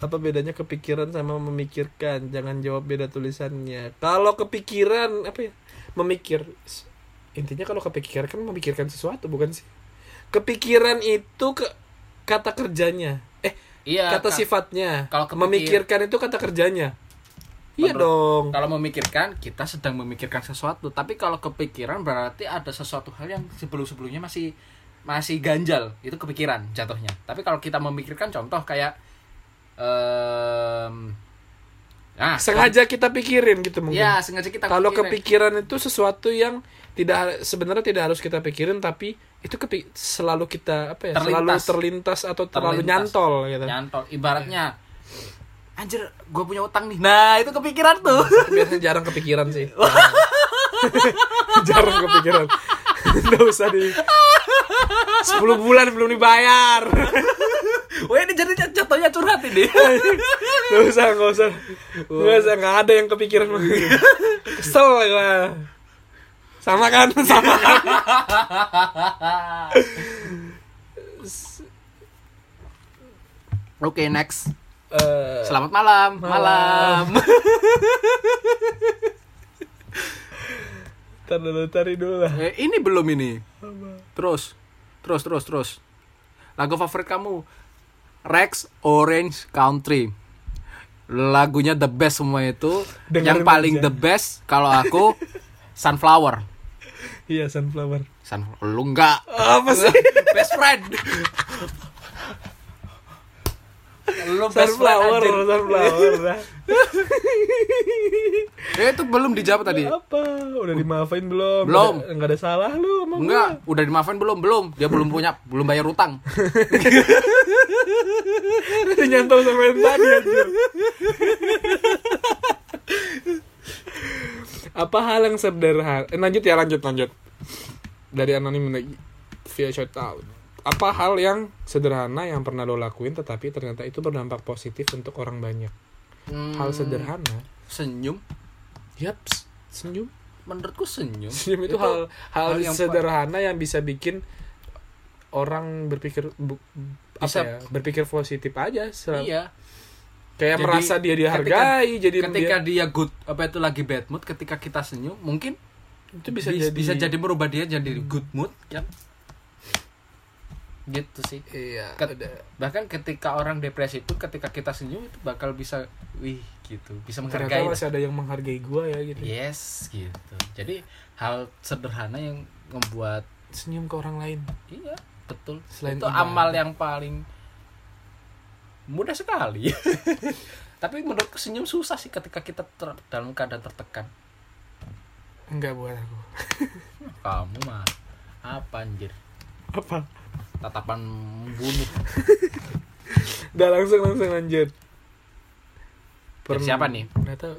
Apa bedanya kepikiran sama memikirkan? Jangan jawab beda tulisannya. Kalau kepikiran apa ya? Memikir. Intinya kalau kepikiran kan memikirkan sesuatu bukan sih? Kepikiran itu ke kata kerjanya. Eh iya kata Kak. sifatnya. kalau memikirkan itu kata kerjanya iya Menurut- dong. kalau memikirkan kita sedang memikirkan sesuatu. Tapi kalau kepikiran berarti ada sesuatu hal yang sebelum sebelumnya masih masih ganjal. Itu kepikiran jatuhnya. Tapi kalau kita memikirkan contoh kayak em nah sengaja kita pikirin gitu mungkin. Ya sengaja kita kalau kepikiran itu sesuatu yang tidak sebenarnya tidak harus kita pikirin tapi itu kepi selalu kita apa ya selalu Terlintas. terlintas atau terlalu Terlintas. nyantol gitu. Nyantol. Ibaratnya anjir gue punya utang nih. Nah itu kepikiran tuh. Biasanya jarang kepikiran sih. Jarang kepikiran. Nggak usah di 10 bulan belum dibayar. Wah ini jadi jatuhnya curhat ini. Nggak usah nggak usah. Nggak usah nggak ada yang kepikiran. Kesel gua. Sama kan? Sama kan? Oke next Eh, selamat malam. malam, Ntar dulu, lah. Eh, ini belum ini. Terus terus terus terus. Lagu favorit kamu? Rex Orange Country. Lagunya the best semua itu. Dengerin yang paling aja. the best kalau aku Sunflower. Iya sunflower. Sun lu enggak. Apa sih? best friend lu best Sunflower, sunflower. dah. eh itu belum dijawab tadi Apa? Udah dimaafin belum? Belum. Nggak ada, nggak ada salah lu sama enggak udah dimaafin belum belum dia belum punya belum bayar utang. Nyantol sama yang tadi anjir. Apa hal yang sederhana? Eh, lanjut ya, lanjut, lanjut. Dari anonim lagi via shout out. Apa hal yang sederhana yang pernah lo lakuin tetapi ternyata itu berdampak positif untuk orang banyak? Hal Hmm, sederhana. senyum Yaps, senyum. menurutku senyum Senyum itu, hal hal, hal yang sederhana yang bisa bikin orang berpikir bu- apa Bisa- ya, berpikir positif aja. Sel- iya Kayak Jadi, merasa dia dihargai, jadi ketika dia, dia good apa itu lagi bad mood ketika kita senyum mungkin itu bisa bisa jadi bisa jadi merubah dia jadi good mood ya gitu sih. Iya Ket- ada. bahkan ketika orang depresi pun ketika kita senyum itu bakal bisa wih gitu. Bisa menghargai. ternyata masih ada yang menghargai gua ya gitu. Yes gitu. Jadi hal sederhana yang membuat senyum ke orang lain. Iya betul. Selain itu ibadah. amal yang paling mudah sekali. Tapi menurutku senyum susah sih ketika kita ter- dalam keadaan tertekan. Enggak buat aku. Kamu mah apa anjir? Apa tatapan membunuh udah langsung langsung lanjut. Dari siapa nih? nggak tahu.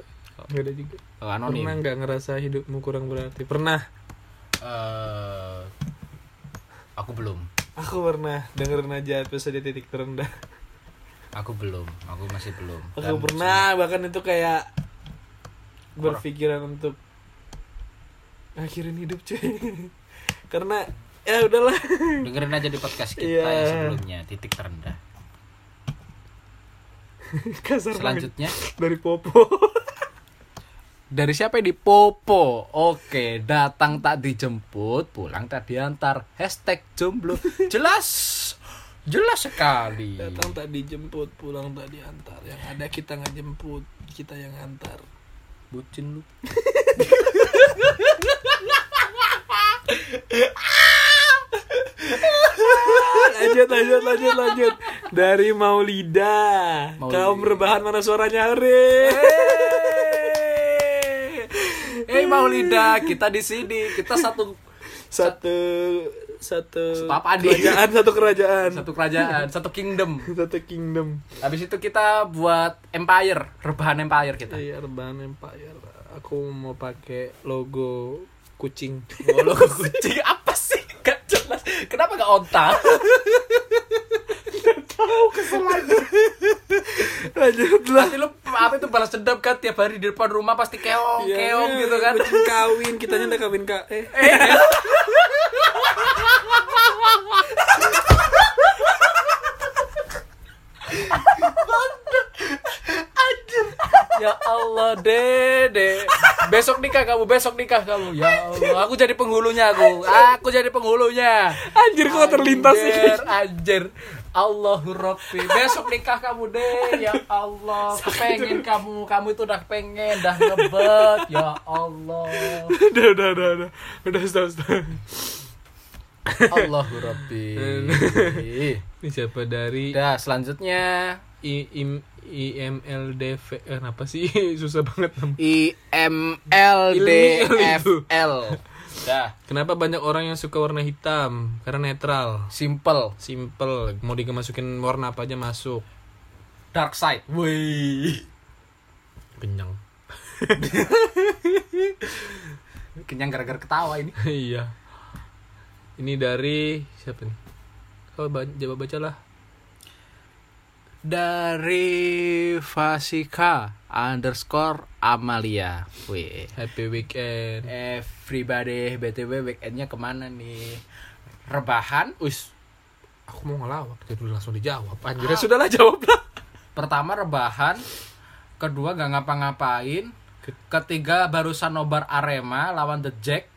Nggak ada juga. Oh, anonim. Pernah nggak ngerasa hidupmu kurang berarti? Pernah? Eh, aku belum. Aku pernah. Dengerin aja episode titik terendah. Aku belum. Aku masih belum. Aku Dan pernah. bahkan itu kayak berpikiran untuk akhirin hidup cuy. Karena ya udahlah. Dengerin aja di podcast kita Iya. yang sebelumnya titik terendah. Kasar banget. selanjutnya? Dari popo. Dari siapa ini? Popo. Oke datang tak dijemput pulang tak diantar. Hashtag jomblo. Jelas. Jelas sekali. Datang tak dijemput pulang tak diantar. Yang ada kita nggak jemput kita yang antar. Bucin lu lanjut lanjut lanjut lanjut. Dari Maulida. Maulida. kaum rebahan mana suaranya Hore Eh Maulida, kita di sini, kita satu satu satu Satu apa kerajaan satu kerajaan. Satu kerajaan, satu kingdom. satu kingdom. Habis itu kita buat empire, rebahan empire kita. iya rebahan empire. Aku mau pakai logo kucing Oh, logo kucing apa sih? Gak jelas. Kenapa gak onta? lanjut lah Pasti lu apa itu balas dendam kan tiap hari di depan rumah pasti keong, Iya, keong gitu kan. kucing kawin kitanya udah kawin kak eh Ya Allah, Dede. Besok nikah kamu, besok nikah kamu. Ya Allah, aku jadi penghulunya aku. Aku jadi penghulunya. anjir kok terlintas sih Anjir, anjir. Allahu Rabbi. Besok nikah kamu deh. Ya Allah, pengen kamu. Kamu itu udah pengen, dah ngebet. Ya Allah. udah udah udah udah udah stop stop Allahu Rabbi. ini siapa dari Udah, selanjutnya I, im, IMLDV eh, apa sih? Susah banget nam- I M L D F L. Dah, kenapa banyak orang yang suka warna hitam? Karena netral. Simple. simple. Mau dimasukin warna apa aja masuk. Dark side. Wih. kenyang. Kenyang gara-gara ketawa ini. iya. Ini dari siapa nih? Kau ba coba baca lah Dari Fasika underscore Amalia. Wih. happy weekend Everybody, BTW weekendnya ke mana nih? Rebahan. Wis, aku mau ngelawak jadi langsung dijawab anjir ya sudahlah jawab lah Pertama rebahan. Kedua gak ngapa-ngapain. Ketiga barusan nobar Arema lawan The Jack.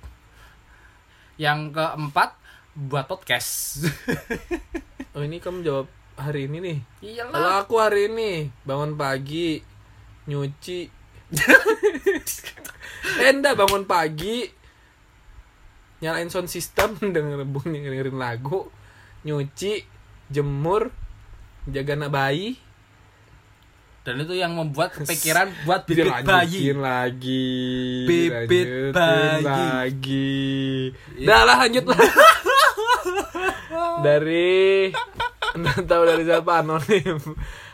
Yang keempat buat podcast. oh ini kamu jawab hari ini nih Iyalah. kalau aku hari ini bangun pagi nyuci eh enggak bangun pagi nyalain sound system dengerin dengerin lagu nyuci jemur jaga anak bayi Dan itu yang membuat kepikiran buat bibit bayi. lagi Bibit bayi. lagi dah lah lanjut lah dari tahu dari siapa anonim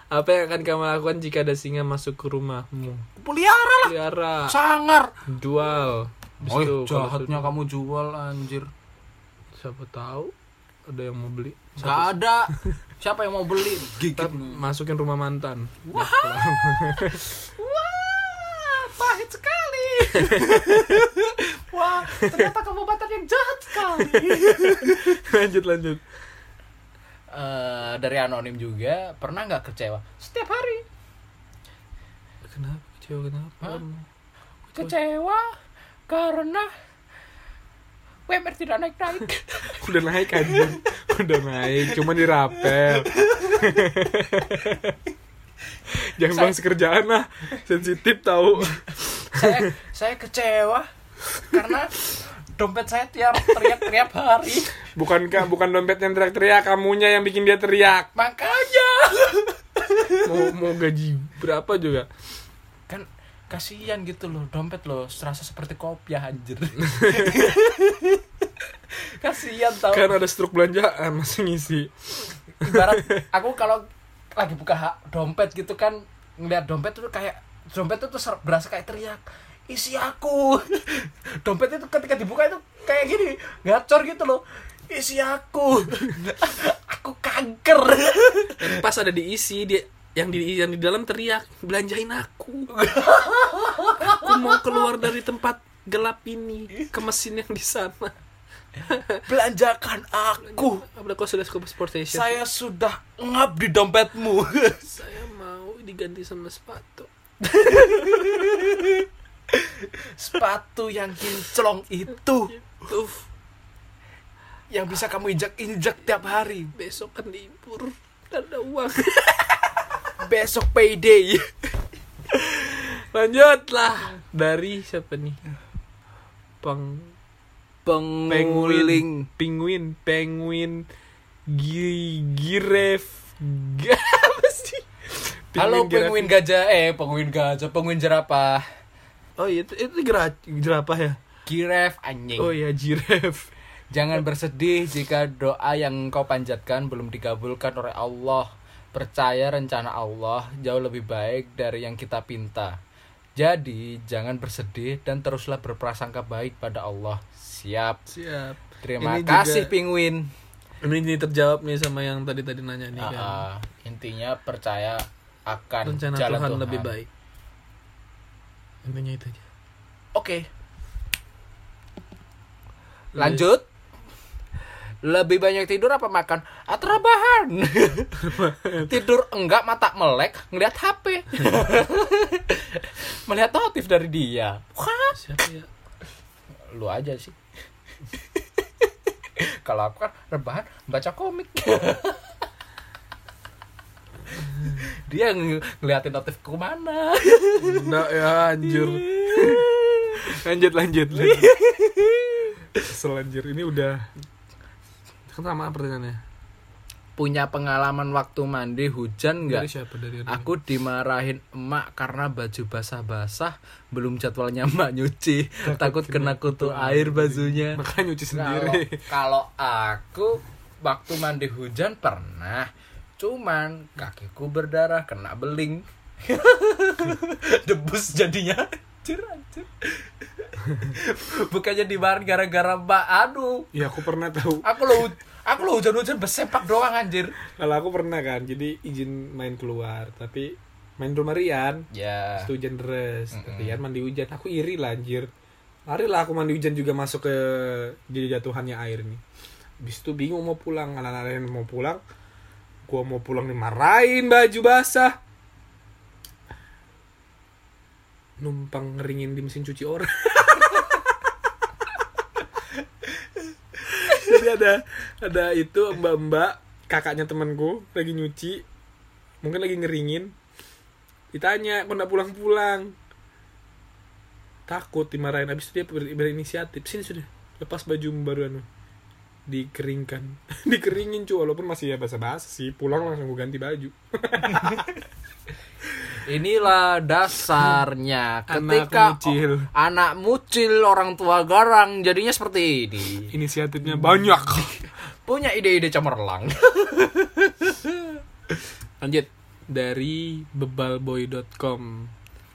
apa yang akan kamu lakukan jika ada singa masuk ke rumahmu Pelihara lah. pelihara Sangar. jual Oh, itu jahatnya sudah- kamu jual anjir. siapa tahu ada yang mau beli Gak ada. Siapa yang mau beli? Gigit. Masukin rumah mantan Wah, pahit sekali. Wah, ternyata kamu mantan yang jahat sekali. lanjut lanjut Eh, dari anonim juga pernah nggak kecewa? Setiap hari. Kenapa kecewa? Kenapa? Hah? kecewa karena WMR tidak naik naik udah naik aja udah naik cuma dirapel. Jangan Saya- bahas kerjaan lah. Sensitif tahu. Saya saya kecewa karena dompet saya tiap teriak tiap hari. Bukan kak bukan dompet yang teriak-teriak kamunya yang bikin dia teriak? Makanya. Mau mau gaji berapa juga? Kan kasihan gitu loh dompet loh serasa seperti kopiah anjir. Kasihan tau. Kan ada struk belanjaan masih ngisi. Ibarat aku kalau lagi buka dompet gitu kan ngeliat dompet tuh kayak dompet itu tuh ser- berasa kayak teriak isi aku. Dompet itu ketika dibuka itu kayak gini ngacor gitu loh. Isi aku. Aku kanker. Dan pas ada diisi dia yang di yang di dalam teriak belanjain aku. Aku mau keluar dari tempat gelap ini ke mesin yang di sana. Belanjakan aku. Sudah saya sudah ngap di dompetmu. Saya mau diganti sama sepatu sepatu yang kinclong itu. Tuh yang bisa kamu injak-injak tiap hari. Besok kan libur ada uang. Besok payday. Lanjutlah. Dari siapa nih? Peng penguling penguin penguin gi giref. Apa sih? Halo penguin gajah. Eh penguin gajah penguin jerapah oh iya itu itu jerapah ya? Giraffe anjing. Oh iya giraffe jangan bersedih jika doa yang kau panjatkan belum dikabulkan oleh Allah. Percaya rencana Allah jauh lebih baik dari yang kita pinta. Jadi jangan bersedih dan teruslah berprasangka baik pada Allah. Siap. Siap. Terima Ini kasih juga- penguin ini, ini terjawab nih sama yang tadi tadi nanya nih kan? Ah, ah. intinya percaya akan rencana jalan Tuhan, Tuhan. lebih baik intinya itu aja Oke. Lanjut. Lebih banyak tidur apa makan? Atau rebahan? tidur enggak mata melek ngelihat HP. Melihat notif dari dia. Wah, siapa ya lu aja sih. Kalau aku kan rebahan baca komik. dia ng- ngeliatin notif ke mana. Nggak ya anjir lanjut lanjut lanjut Kesel anjir ini udah kan sama pertanyaannya Punya pengalaman waktu mandi hujan enggak? dari siapa dari Anonim? Aku dimarahin emak karena baju basah-basah belum jadwalnya emak nyuci. Takut kena kutu air bajunya. makanya nyuci sendiri kalau aku waktu mandi hujan pernah. Cuman kakiku berdarah kena beling. Debus jadinya. Anjir, anjir. Bukannya dimarahin gara-gara mbak aduh. ya aku pernah tahu Aku lo aku lo hujan-hujan bersepak doang anjir. kalau aku pernah kan jadi izin main keluar tapi main rumah Rian Ya. itu hujan deras Mm-mm. Rian mandi hujan aku iri lah anjir lari lah aku mandi hujan juga masuk ke jadi jatuhannya air nih Habis itu bingung mau pulang anak-anak yang mau pulang gua mau pulang dimarahin baju basah. Numpang ngeringin di mesin cuci orang. Jadi ada ada itu mbak-mbak kakaknya temanku lagi nyuci mungkin lagi ngeringin. Ditanya kok nggak pulang-pulang? Takut dimarahin. Habis itu dia ber- berinisiatif. Sini sudah lepas baju baru anu dikeringkan. Dikeringin cu walaupun masih ya basa-basi sih. Pulang langsung gue ganti baju. Inilah dasarnya. Anak ketika mucil. o- anak mucil orang tua garang jadinya seperti ini. inisiatifnya banyak. Punya ide-ide cemerlang. lanjut. Dari bebalboy.com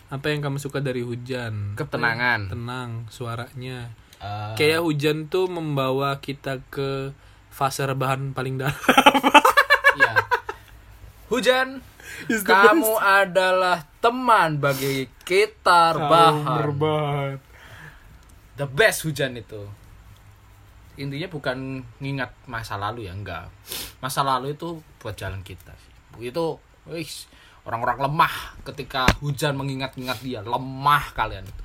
apa yang kamu suka dari hujan? Ketenangan. tenang suaranya Eh, kayak hujan tuh membawa kita ke fase rebahan paling dalam ya. Hujan, kamu adalah teman bagi kita rebahan. berbahan The best hujan itu. Intinya bukan ngingat masa lalu ya, enggak. Masa lalu itu buat jalan kita sih. Itu wis orang-orang lemah ketika hujan mengingat-ingat dia, lemah kalian itu.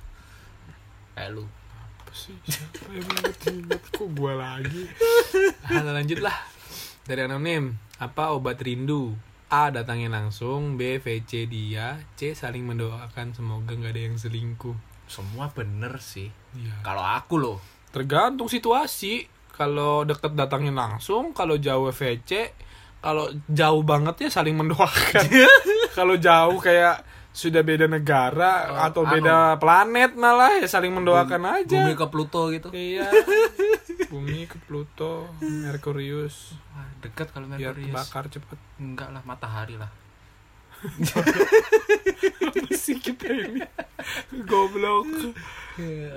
Kayak lu. Apa sih? Siapa yang inget-inget kok gua lagi? Halo lanjut lah. Dari anonim. Apa obat rindu? A datangin langsung. B VC dia. C saling mendoakan. Semoga nggak ada yang selingkuh. Semua bener sih. Iya. Kalau aku loh, tergantung situasi. Kalau deket datangin langsung kalau jauh VC kalau jauh banget ya saling mendoakan. Kalau jauh kayak sudah beda negara Oh, atau anu. beda planet malah ya saling mendoakan aja bumi ke Pluto gitu. iya bumi ke Pluto Merkurius Wah, dekat kalau biar Merkurius. bakar cepet Enggak lah, matahari lah. Kita ini goblok.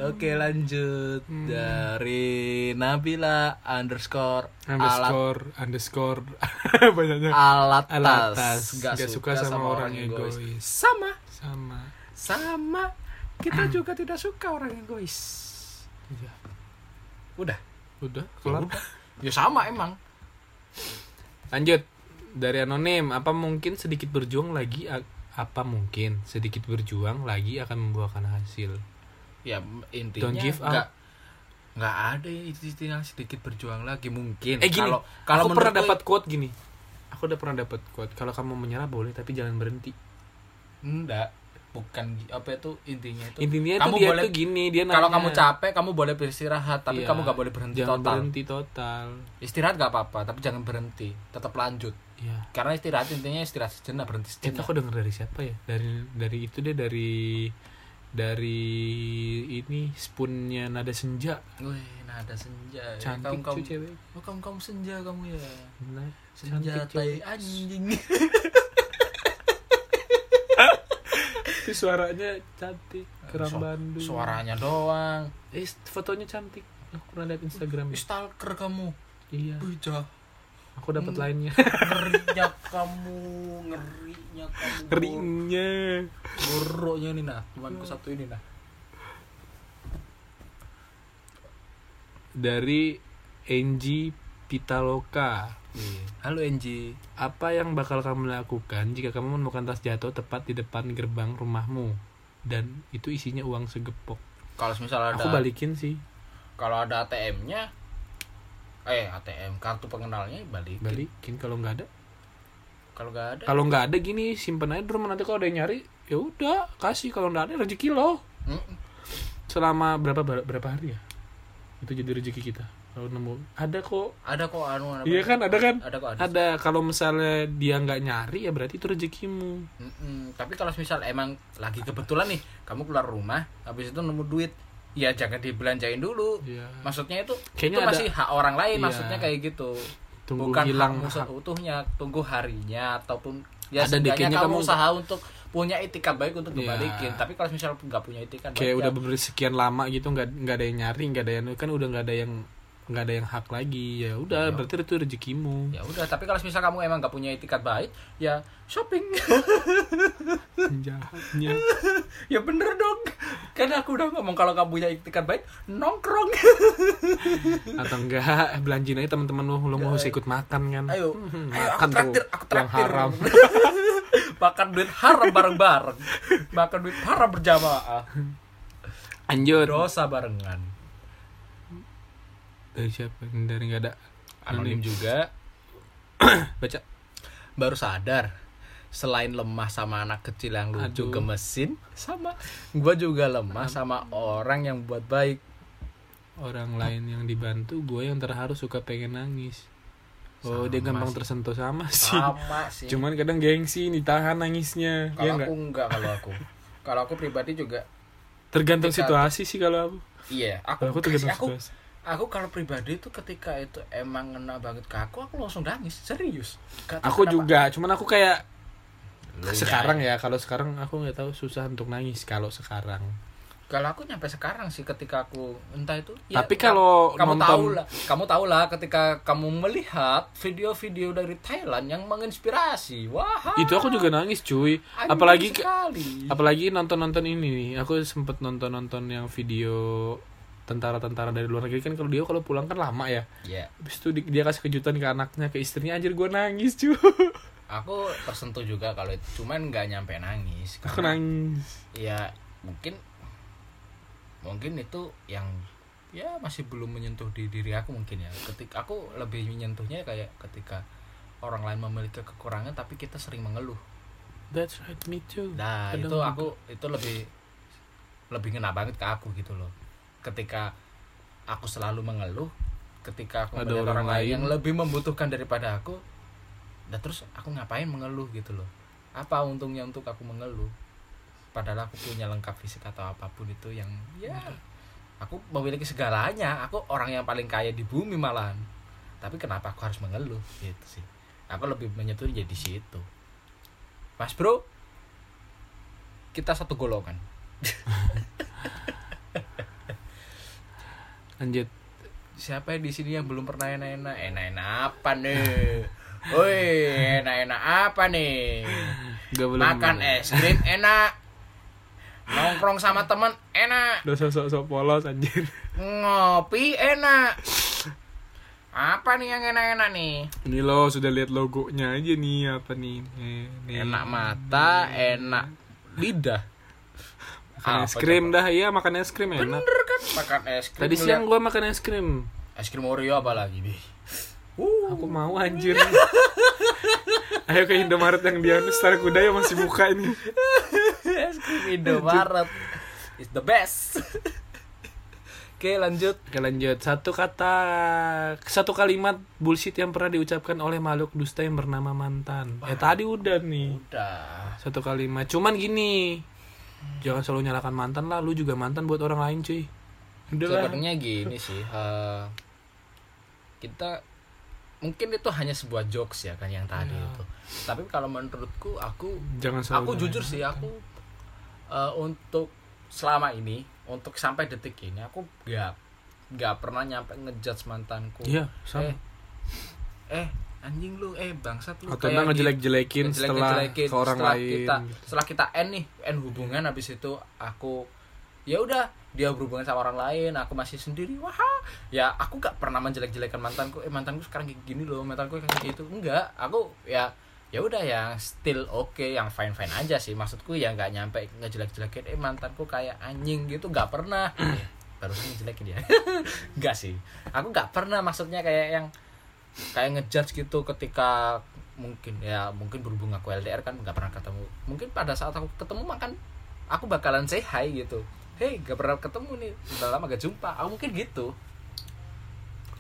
Oke lanjut. Dari Nabila underscore alat underscore. Underscore banyaknya. Alat alat tas tas gak, suka, sama, orang egois. sama. Sama. Sama. Kita juga tidak suka orang egois. Iya. udah. Udah ya kelar ya sama emang. Lanjut dari anonim apa mungkin sedikit berjuang lagi apa mungkin sedikit berjuang lagi akan membuahkan hasil? Ya intinya Don't give up. nggak nggak ada istilah sedikit berjuang lagi mungkin. Eh gini kalau kalau aku pernah dapat quote gini. Aku udah pernah dapat quote kalau kamu menyerah boleh tapi jangan berhenti. Enggak bukan apa itu intinya itu? Intinya kamu dia boleh tuh gini dia kalau nanya, kamu capek kamu boleh beristirahat tapi Iya, kamu nggak boleh berhenti jangan total. berhenti total. Istirahat gak apa-apa tapi jangan berhenti tetap lanjut ya karena istirahat intinya istirahat sejenak berhenti itu sejenak aku denger dari siapa ya? Dari dari itu deh dari dari ini spoonnya nada senja. Wih, nada senja. Ya. cantik kamu, kamu, cuy cewek. Oh, kamu kamu senja kamu ya. Nah, senja tai anjing. Tapi suaranya cantik kerang Su- Bandung suaranya doang. Eh fotonya cantik. Aku pernah lihat Instagram. Stalker kamu. Iya. Bujah. Aku dapat lainnya. Ngerinya kamu ngerinya kamu. Keringnya buruknya ini nah. Temanku satu ini nah. Dari Enji Pitaloka. Halo Enji apa yang bakal kamu lakukan jika kamu menemukan tas jatuh tepat di depan gerbang rumahmu? Dan itu isinya uang segepok. Kalau misalnya ada aku balikin sih. Kalau ada ATM-nya eh ATM kartu pengenalnya balik balikin kalau nggak ada. Kalau nggak ada. Kalau nggak ada gini simpen aja rumah. Nanti kalau ada yang nyari ya udah kasih. Kalau nggak ada rezeki lo. Mm-mm. selama berapa berapa hari ya? Itu jadi rezeki kita. Kalau nemu. Ada kok. Ada kok anu apa- iya kan? Ada kan? Ada kok ada, ada. Kalau misalnya dia nggak nyari ya berarti itu rezekimu. Mm-mm. tapi kalau misal emang lagi kebetulan nih kamu keluar rumah habis itu nemu duit ya jangan dibelanjain dulu Iya. maksudnya itu Kayaknya itu ada- masih hak orang lain Iya. maksudnya kayak gitu tunggu bukan hilang hak. seutuhnya tunggu harinya ataupun ya Ada kamu, kamu- usaha untuk punya etikat baik untuk Iya. dibalikin tapi kalau misal nggak punya etikat kayak baik, udah ya, sekian lama gitu nggak nggak ada yang nyari nggak ada yang kan udah nggak ada yang nggak ada yang hak lagi. Ya udah Ya. berarti itu rezekimu. Ya udah tapi kalau misal kamu emang nggak punya etikat baik ya shopping. Jahatnya. Ya bener dong. Kan aku udah ngomong kalau kamu punya etikat baik nongkrong. Atau enggak belanjin aja teman-teman lu lu mau ikut makan kan? Ayo. Hmm, ayo makan aku traktir tuh aku yang traktir. haram. Makan duit haram bareng-bareng. Makan duit haram berjamaah. Lanjut. Dosa barengan dari siapa? Dari nggak ada? Anonim juga. Baca. Baru sadar selain lemah sama anak kecil yang lucu Aduh. gemesin sama. gue juga lemah sama orang yang buat baik. Orang lain yang dibantu gue yang terharu suka pengen nangis. Oh dia Sama gampang sih. tersentuh sama sih. Sama sih. Cuman kadang gengsi ditahan nangisnya. Kalau ya aku enggak enggak kalau aku. Kalau aku pribadi juga tergantung situasi sih kalau aku. Iya kalau aku aku tergantung situasi. aku kalau pribadi itu ketika itu emang ngena banget ke aku aku langsung nangis serius. Gak aku kenapa. juga cuman aku kayak Lu sekarang ya. ya kalau sekarang aku nggak tahu susah untuk nangis kalau sekarang. Kalau aku nyampe sekarang sih ketika aku entah itu ya, Tapi kalau kamu nonton- tahu lah kamu tahu lah ketika kamu melihat video-video dari Thailand yang menginspirasi. Wah. Itu aku juga nangis cuy. Anjing apalagi sekali. apalagi nonton nonton ini nih aku sempet nonton nonton yang video tentara-tentara dari luar negeri. Kan kalau dia kalau pulang kan lama ya. Ya habis itu di- dia kasih kejutan ke anaknya ke istrinya anjir gue nangis cuy aku tersentuh juga kalau itu. Cuman nggak nyampe nangis aku nangis. ya mungkin mungkin itu yang ya masih belum menyentuh di diri aku mungkin ya. Ketika aku lebih menyentuhnya kayak ketika orang lain memiliki kekurangan tapi kita sering mengeluh. That's right me too. Nah itu aku itu lebih lebih ngena banget ke aku gitu loh ketika aku selalu mengeluh ketika aku Ada melihat orang orang lain yang lebih membutuhkan daripada aku dan terus aku ngapain mengeluh gitu loh? Apa untungnya untuk aku mengeluh? Padahal aku punya lengkap fisik atau apa pun itu yang ya aku memiliki segalanya. Aku orang yang paling kaya di bumi malahan. Tapi kenapa aku harus mengeluh? Gitu sih. Aku lebih menyentuh jadi situ. Mas bro kita satu golongan lanjut siapa di sini yang belum pernah enak-enak enak-enak apa nih Woi, enak-enak apa nih? gak belum Makan es krim enak. Nongkrong sama temen enak. udah sok sok polos anjir Ngopi enak. Apa nih yang enak-enak nih? ini lo sudah lihat logonya aja nih apa nih Eh, nih. Enak mata, enak lidah. Makan es Apa krim dah iya makan es krim enak Bener kan makan es krim. tadi siang gua makan es krim es krim Oreo apa lagi, Bi? Uh, aku mau anjir ayo ke Indomaret yang di Star Kuda ya masih buka ini es krim Indomaret. It's the best. Oke, lanjut. Oke lanjut Satu kata Satu kalimat bullshit yang pernah diucapkan oleh makhluk dusta yang bernama mantan Eh tadi udah nih Udah. Satu kalimat Cuman gini Jangan selalu nyalakan mantan lah Lu juga mantan buat orang lain cuy. Udah sebenarnya gini sih eh, kita mungkin itu hanya sebuah jokes ya kan yang tadi Iya. itu. Tapi kalau menurutku aku Jangan selalu aku jujur sih aku eh, untuk selama ini untuk sampai detik ini aku gak gak pernah nyampe ngejudge mantanku. Iya sama. Eh eh anjing lu eh bangsat lu Atau kayak ngejelek-jelekin setelah Ngejelek-jelekin ke orang setelah lain kita setelah kita end nih end hubungan habis itu aku ya udah dia berhubungan sama orang lain aku masih sendiri wah. Ya aku gak pernah menjelek-jelekan mantanku eh mantanku sekarang kayak gini loh mantanku kayak gitu. Enggak aku ya ya udah yang still oke yang fine fine aja sih. Maksudku ya nggak nyampe ngejelek-jelekin eh mantanku kayak anjing gitu nggak pernah. Barusan ngejelekin dia. Enggak sih. Aku nggak pernah maksudnya kayak yang kayak ngejudge gitu ketika mungkin ya mungkin berhubung aku LDR kan nggak pernah ketemu mungkin pada saat aku ketemu makan aku bakalan say hi gitu hey gak pernah ketemu nih udah lama gak jumpa aku mungkin gitu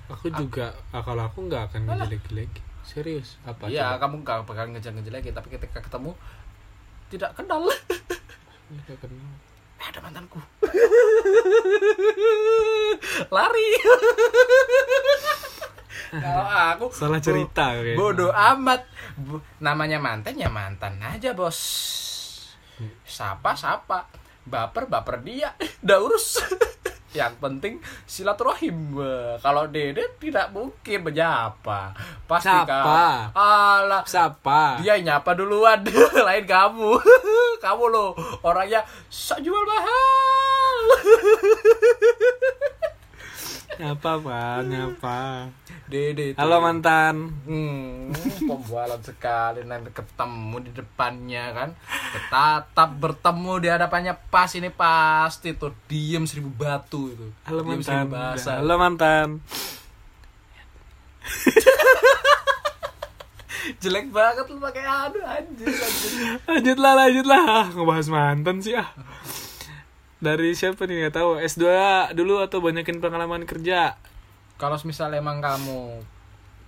Aku juga ah, Kalau aku nggak akan ngejelek-jelek Serius Apa Iya, coba? kamu gak bakal ngejar ngejelekin tapi ketika ketemu tidak kenal. Nggak kenal. Eh, ada mantanku. Lari. Kalau aku Salah cerita kayaknya. Bodoh amat. Bu- namanya mantan ya mantan aja, Bos. Sapa sapa. Baper baper dia. Udah urus. Yang penting silaturahim. Kalau Dede tidak mungkin menyapa. Pasti Sapa. kau- Alah, Siapa? dia nyapa duluan lain kamu kamu loh orangnya sok jual mahal Nyapa pak Nyapa. Dede. Halo mantan. Hmm, pembualan sekali nanti ketemu di depannya kan. Tetap bertemu di hadapannya. Pas ini pasti tuh diem seribu batu itu. Halo diem mantan. bahasa. Halo mantan. Jelek banget lu pakai anu anjir anjir lanjut lah lanjut lah Ah, ngebahas mantan sih ah dari siapa nih? Nggak tahu. S2 dulu atau banyakin pengalaman kerja? Kalau misalnya emang kamu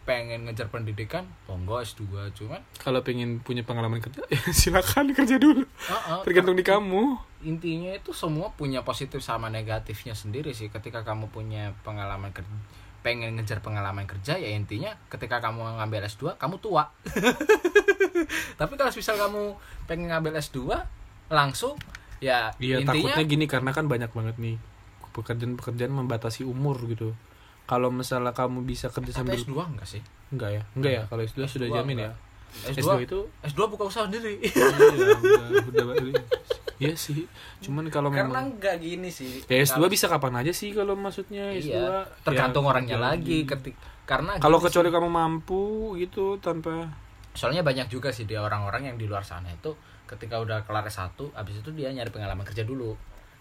pengen ngejar pendidikan monggo S2 cuman kalau pengen punya pengalaman kerja ya silakan kerja dulu. Uh-uh, tergantung di kamu. intinya itu semua punya positif sama negatifnya sendiri sih. Ketika kamu punya pengalaman kerja pengen ngejar pengalaman kerja ya intinya ketika kamu ngambil S2 kamu tua. Tapi kalau misal kamu pengen ngambil S2 langsung ya Iya intinya takutnya gini karena kan banyak banget nih pekerjaan-pekerjaan membatasi umur gitu. Kalau misalnya kamu bisa kerja tapi sambil S2 enggak sih enggak ya? Enggak ya kalau S2 sudah S2 jamin enggak. ya. S2, S2 itu S2 buka usaha sendiri iya, udah, udah Iya sih. Cuman kalau karena memang enggak gini sih ya S2 Kalau- bisa kapan aja sih kalau maksudnya S2. iya, ya, tergantung orangnya kerja lagi ketik karena Kalau kecuali kamu mampu gitu tanpa soalnya banyak juga sih dia orang-orang yang di luar sana itu ketika udah kelar S1 habis itu dia nyari pengalaman kerja dulu.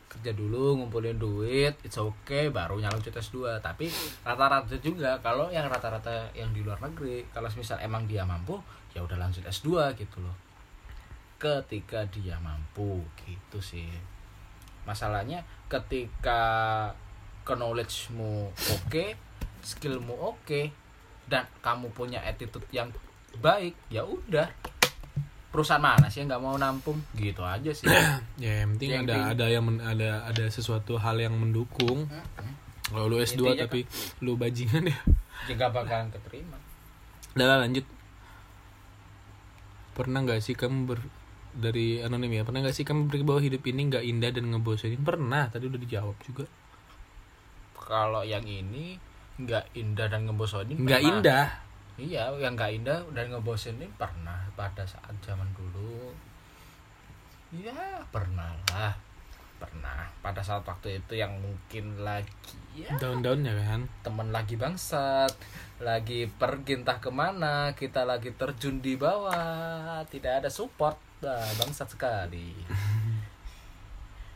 Kerja dulu ngumpulin duit it's okay baru lanjut S2 tapi rata-rata juga kalau yang rata-rata yang di luar negeri kalau misal emang dia mampu ya udah lanjut S2 gitu loh. Ketika dia mampu gitu sih. Masalahnya ketika knowledge-mu oke skillmu oke dan kamu punya attitude yang baik ya udah perusahaan mana sih yang nggak mau nampung gitu aja sih ya yang penting Yang ada penting- ada yang men- ada ada sesuatu hal yang mendukung. Kalau lu S2 Intinya tapi lu bajingan ya. juga bakalan keterima Udah lanjut. Pernah nggak sih kamu ber dari anonim ya? Pernah nggak sih kamu berpikir bahwa hidup ini nggak indah dan ngebosenin? Pernah, tadi udah dijawab juga. kalau yang ini nggak indah dan ngebosenin Nggak indah. Iya yang nggak indah dan ngebosenin pernah pada saat zaman dulu. Ya pernah lah. Pernah. Pada saat waktu itu yang mungkin lagi ya Daun-daunnya kan. teman lagi bangsat lagi pergi entah ke mana kita lagi terjun di bawah. Tidak ada support. Nah, bangsat sekali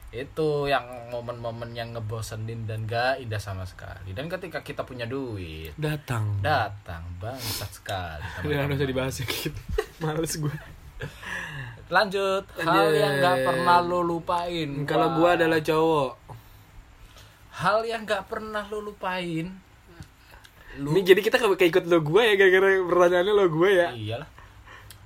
itu yang momen-momen yang ngebosenin dan gak indah sama sekali dan ketika kita punya duit Datang. datang bangsat sekali nggak usah dibahas ya gitu. Males gue. lanjut hal yang gak pernah lo lupain Kalau gua adalah cowok. hal yang gak pernah lo lupain lu Ini jadi kita kayak ikut lo gue ya gara-gara pertanyaannya lo gue ya. iyalah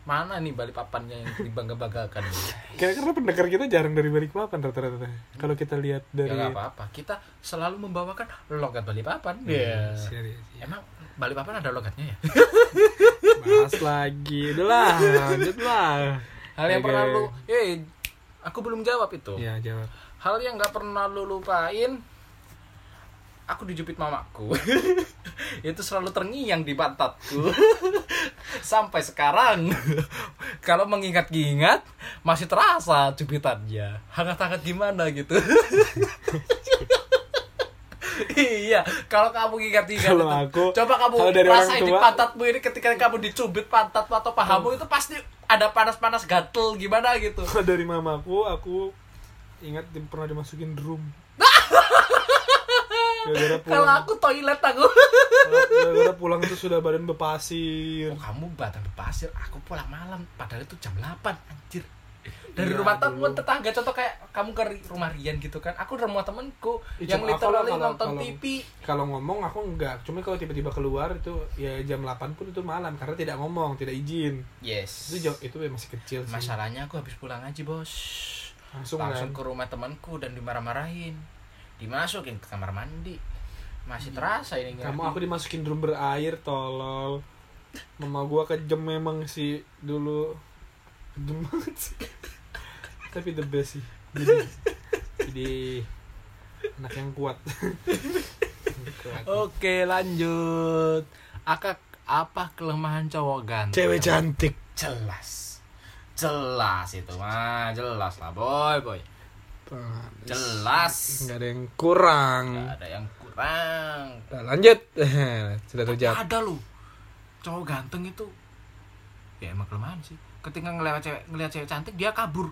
mana nih balik papannya yang dibangga-banggakan Kira-kira pendengar kita jarang dari Balikpapan rata-rata. Kalau kita lihat dari ya apa-apa kita selalu membawakan logat Balikpapan Iya, ya serius. emang Balikpapan ada logatnya ya Bahas lagi. Udahlah, lanjut lah. hal yang Oke. pernah lu eh aku belum jawab itu Ya, jawab. hal yang nggak pernah lu lupain aku dijepit mamaku. Itu selalu terngiang di pantatku. Sampai sekarang. Kalau mengingat-ingat masih terasa jepitannya. Hangat-hangat gimana gitu. Iya kalau kamu ingat-ingat Kalau aku, coba kamu dari rasain di pantatmu ini ketika kamu dicubit pantat atau pahamu itu pasti ada panas-panas gatel gimana gitu. Kalau dari mamaku, aku ingat pernah dimasukin drum. Kalau aku toilet aku gara-gara pulang itu sudah badan berpasir. Oh, kamu batang pasir, aku pulang malam. Padahal itu jam 8, anjir. Dari Iya, rumah temen tetangga contoh kayak kamu ke rumah Rian gitu kan. Aku rumah temenku Ih, yang literally nonton kalau- TV. Kalau ngomong aku enggak, cuma kalau tiba-tiba keluar itu ya jam 8 pun itu malam karena tidak ngomong, tidak izin. Yes. Itu jauh, itu masih kecil sih. Masalahnya aku habis pulang ngaji, Bos. langsung, Langsung kan. ke rumah temanku dan dimarah-marahin. Dimasukin ke kamar mandi. Masih terasa ini? Kamu aku dimasukin drum berair tolol. Mama gua kejem memang sih dulu. Kejem banget sih. Tapi the best sih. Jadi, jadi anak yang kuat. Kuat. Oke, lanjut. Akak apa kelemahan cowok ganteng? Cewek cantik. jelas jelas itu mah jelas lah boy boy jelas. Enggak ada yang kurang. nggak ada yang kurang. Nah, lanjut. Sudah terjawab. ada lu cowok ganteng itu. Ya emang kelemahan sih. Ketika ngeliat cewek ngeliat cewek cantik dia kabur.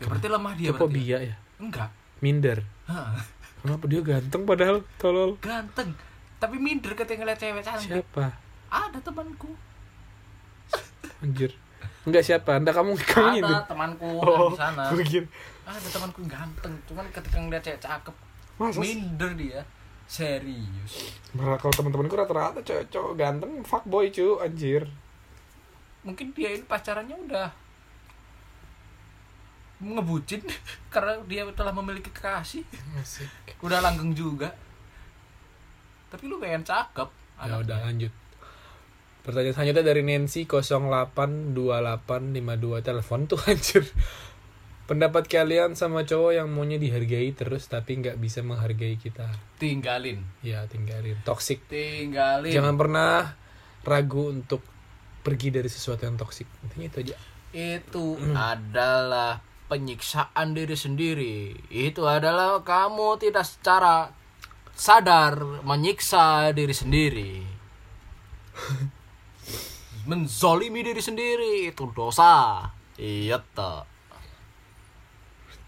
Ya berarti lemah dia Itu berarti fobia ya. enggak. Minder. Hah, Kenapa dia ganteng padahal? Tolol? ganteng. Tapi minder ketika ngeliat cewek cantik. Siapa? ada temanku. Anjir. Enggak siapa? Anda kamu kamu itu ada temanku oh di sana ada temanku yang ganteng. Cuman ketika ngeliat cewek cakep Masa minder dia. Serius. Malah kalau teman-temanku rata-rata cowok-cowok ganteng fuckboy cu anjir. Mungkin dia ini pacarannya udah ngebucin karena dia telah memiliki kekasih. Asik. udah langgeng juga. Tapi lu pengen cakep ya anaknya. udah lanjut. Pertanyaan selanjutnya dari Nancy 082852 telepon tuh anjir pendapat kalian sama cowok yang maunya dihargai terus tapi nggak bisa menghargai kita? Tinggalin. Ya tinggalin. Toxic. Tinggalin. Jangan pernah ragu untuk pergi dari sesuatu yang toxic. Intinya itu aja. Itu adalah penyiksaan diri sendiri. Itu adalah kamu tidak secara sadar menyiksa diri sendiri. Menzolimi diri sendiri. Itu dosa. Iya toh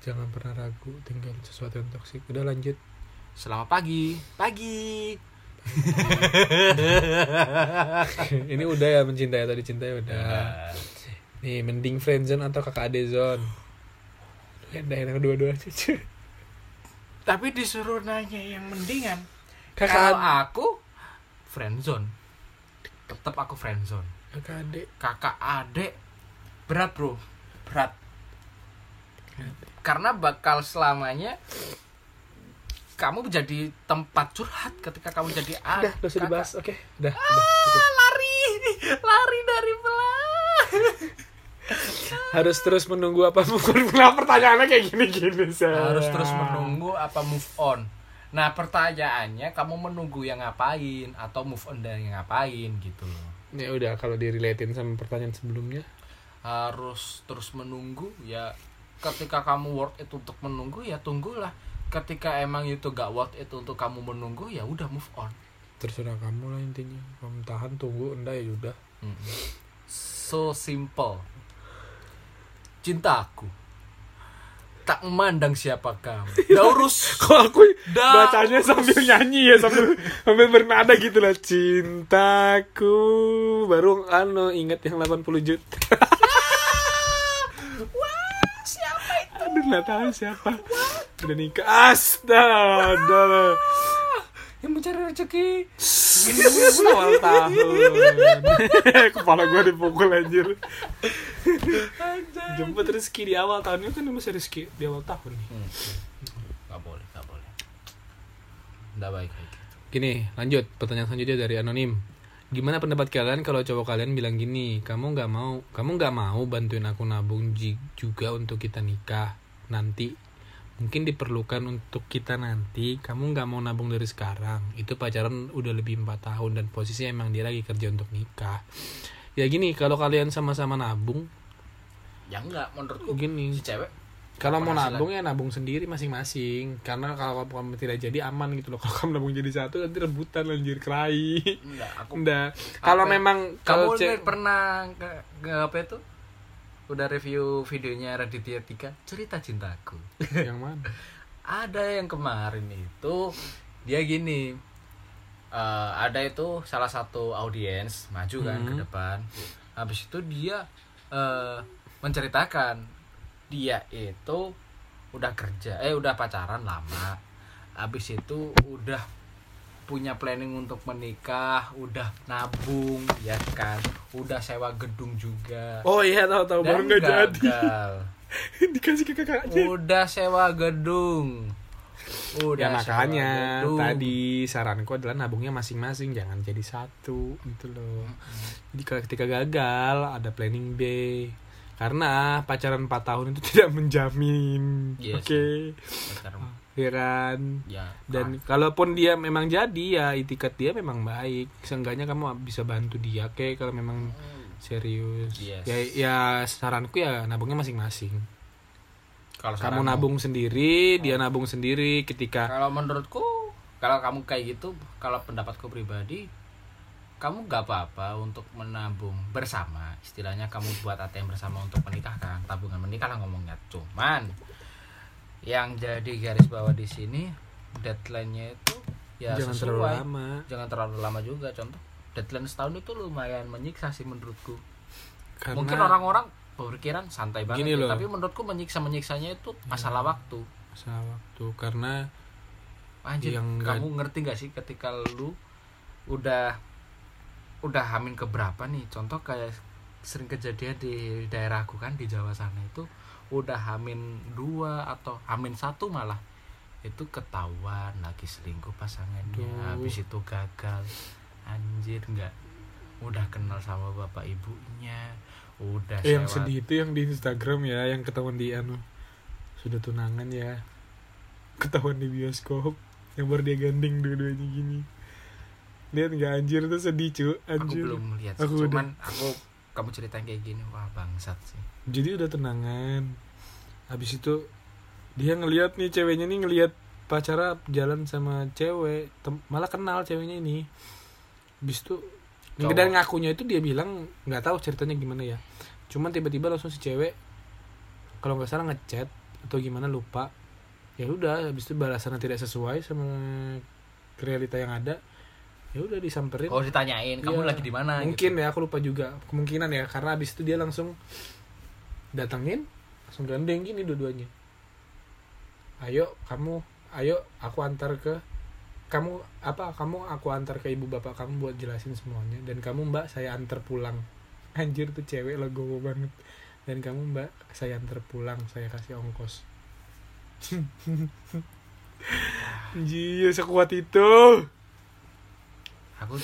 jangan pernah ragu tinggalin sesuatu yang toxic. Udah lanjut. Selamat pagi. Pagi. Ini udah ya mencintai atau dicintai? Udah. Nih mending friendzone atau kakak ade zone enak cuy tapi disuruh nanya yang mendingan. Kakak kalau aku friendzone. Tetap aku friendzone. Kakak ade kakak adik berat bro. Berat karena bakal selamanya kamu menjadi tempat curhat ketika kamu jadi udah adik gak usah dibahas oke? Udah udah cukup. Ah, lari lari dari belah. Harus terus menunggu apa Nah, pertanyaannya kayak gini gini harus terus menunggu apa move on? Nah pertanyaannya kamu menunggu yang ngapain atau move on dari yang ngapain gitu loh. Ya udah kalau direlatin sama pertanyaan sebelumnya? Harus terus menunggu ya ketika kamu worth it untuk menunggu ya tunggulah. Ketika emang itu gak worth it untuk kamu menunggu ya udah move on. Terserah kamu lah intinya. Kamu tahan tunggu enggak ya udah. So simple. Cintaku tak memandang siapa kamu. Dah urus. Kok aku Dah. bacanya sambil nyanyi ya sambil sambil bernada gitu lah. Cintaku. Baru anu inget yang 80 juta wah aduh nggak tahu siapa. Udah nikah. Astaga. Yang mencari rezeki. Awal tahun. Kepala gue dipukul anjir. Jemput rezeki di awal tahun. Itu kan masih rezeki di awal tahun nih. Hmm. Gak boleh, gak boleh. Nggak baik kayak gitu. Gini, lanjut. Pertanyaan selanjutnya dari anonim. Gimana pendapat kalian kalau cowok kalian bilang gini, kamu nggak mau, kamu nggak mau bantuin aku nabung juga untuk kita nikah nanti? Mungkin diperlukan untuk kita nanti, kamu nggak mau nabung dari sekarang. Itu pacaran udah lebih empat tahun dan posisinya emang dia lagi kerja untuk nikah. Ya gini, kalau kalian sama-sama nabung, Ya enggak, menurutku gini, si cewek kalau mau nabung ya nabung sendiri masing-masing. Karena kalau kamu tidak jadi aman gitu loh. Kalau kamu nabung jadi satu nanti rebutan lanjut kelahi. enggak, aku Enggak. Kalau memang kamu kalau pernah ke, ke apa itu? Udah review videonya Raditya Tika cerita cintaku. yang mana? ada yang kemarin itu dia gini eh, ada itu salah satu audiens maju kan ke Hmm. depan habis itu dia eh, menceritakan dia itu udah kerja eh udah pacaran lama habis itu udah punya planning untuk menikah udah nabung ya kan udah sewa gedung juga Oh iya tahu tahu baru nggak jadi. Dikasih ke kakaknya. udah sewa gedung udah ya makanya gedung. tadi saranku adalah nabungnya masing-masing jangan jadi satu gitu loh. Jadi kalau ketika gagal ada planning B. Karena pacaran 4 tahun itu tidak menjamin. Iya Oke. Sekarang, Kan? ya Dan kalaupun dia memang jadi ya itikat dia memang baik. Seenggaknya kamu bisa bantu dia kayak kalau memang serius. Yes. Ya ya saranku ya nabungnya masing-masing. kalau Kamu nabung sendiri, dia nabung sendiri ketika kalau menurutku kalau kamu kayak gitu kalau pendapatku pribadi kamu gak apa-apa untuk menabung bersama istilahnya kamu buat ATM bersama untuk menikahkan tabungan menikah lah ngomongnya cuman yang jadi garis bawah di sini deadline-nya itu ya jangan sesuai. terlalu lama. jangan terlalu lama juga contoh. Deadline setahun itu lumayan menyiksa sih menurutku. Karena- mungkin orang-orang berpikiran santai banget Gini ya, loh. tapi menurutku menyiksa menyiksanya itu masalah waktu. Masalah waktu karena anjir Yang kamu ngerti gak sih ketika lu udah udah hamin keberapa nih? Contoh kayak sering kejadian di daerahku kan di Jawa sana itu udah hamin dua atau hamin satu malah itu ketahuan lagi selingkuh pasangannya. Duh. habis itu gagal. Anjir nggak udah kenal sama bapak ibunya udah Eh, yang sedih itu yang di Instagram ya yang ketahuan di anu sudah tunangan ya. Ketahuan di bioskop yang baru dia gandeng dua-duanya gini. Lihat nggak anjir tuh sedih cu. Aku anjir. belum lihat Aku sih, udah. cuman aku kamu ceritain kayak gini wah bangsat sih jadi udah tunangan habis itu dia ngelihat nih ceweknya nih ngelihat pacara jalan sama cewek Tem- malah kenal ceweknya ini. Habis itu Cowok. dan ngakunya itu dia bilang nggak tahu ceritanya gimana ya. Cuman tiba-tiba langsung si cewek kalau nggak salah ngechat atau gimana lupa. Ya udah habis itu balasannya tidak sesuai sama realita yang ada ya udah disamperin. Oh ditanyain kamu Iya. lagi di mana? Mungkin ya aku lupa juga. Kemungkinan ya karena abis itu dia langsung datangin langsung gandeng gini dua-duanya. Ayo kamu ayo aku antar ke kamu apa kamu aku antar ke ibu bapak kamu buat jelasin semuanya. Dan kamu mbak saya antar pulang. Anjir tuh cewek legowo banget. Dan kamu mbak saya antar pulang saya kasih ongkos. Anjir, sekuat itu. aku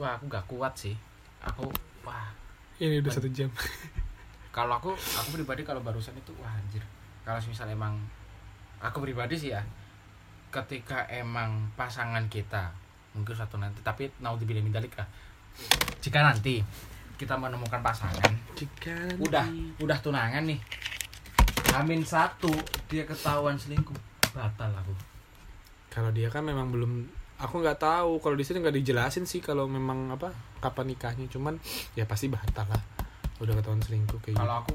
wah aku gak kuat sih. Aku wah. Ini udah satu jam. Kalau aku aku pribadi kalau barusan itu wah anjir. Kalau misal emang aku pribadi sih ya ketika emang pasangan kita mungkin satu nanti tapi naudzubillah min dzalik lah jika nanti kita menemukan pasangan Jika udah udah tunangan nih Amin satu dia ketahuan selingkuh. Batal aku. Kalau dia kan memang belum aku nggak tahu. Kalau di sini nggak dijelasin sih kalau memang apa kapan nikahnya. Cuman ya pasti batal lah udah ketahuan selingkuh kayak gitu. kalau aku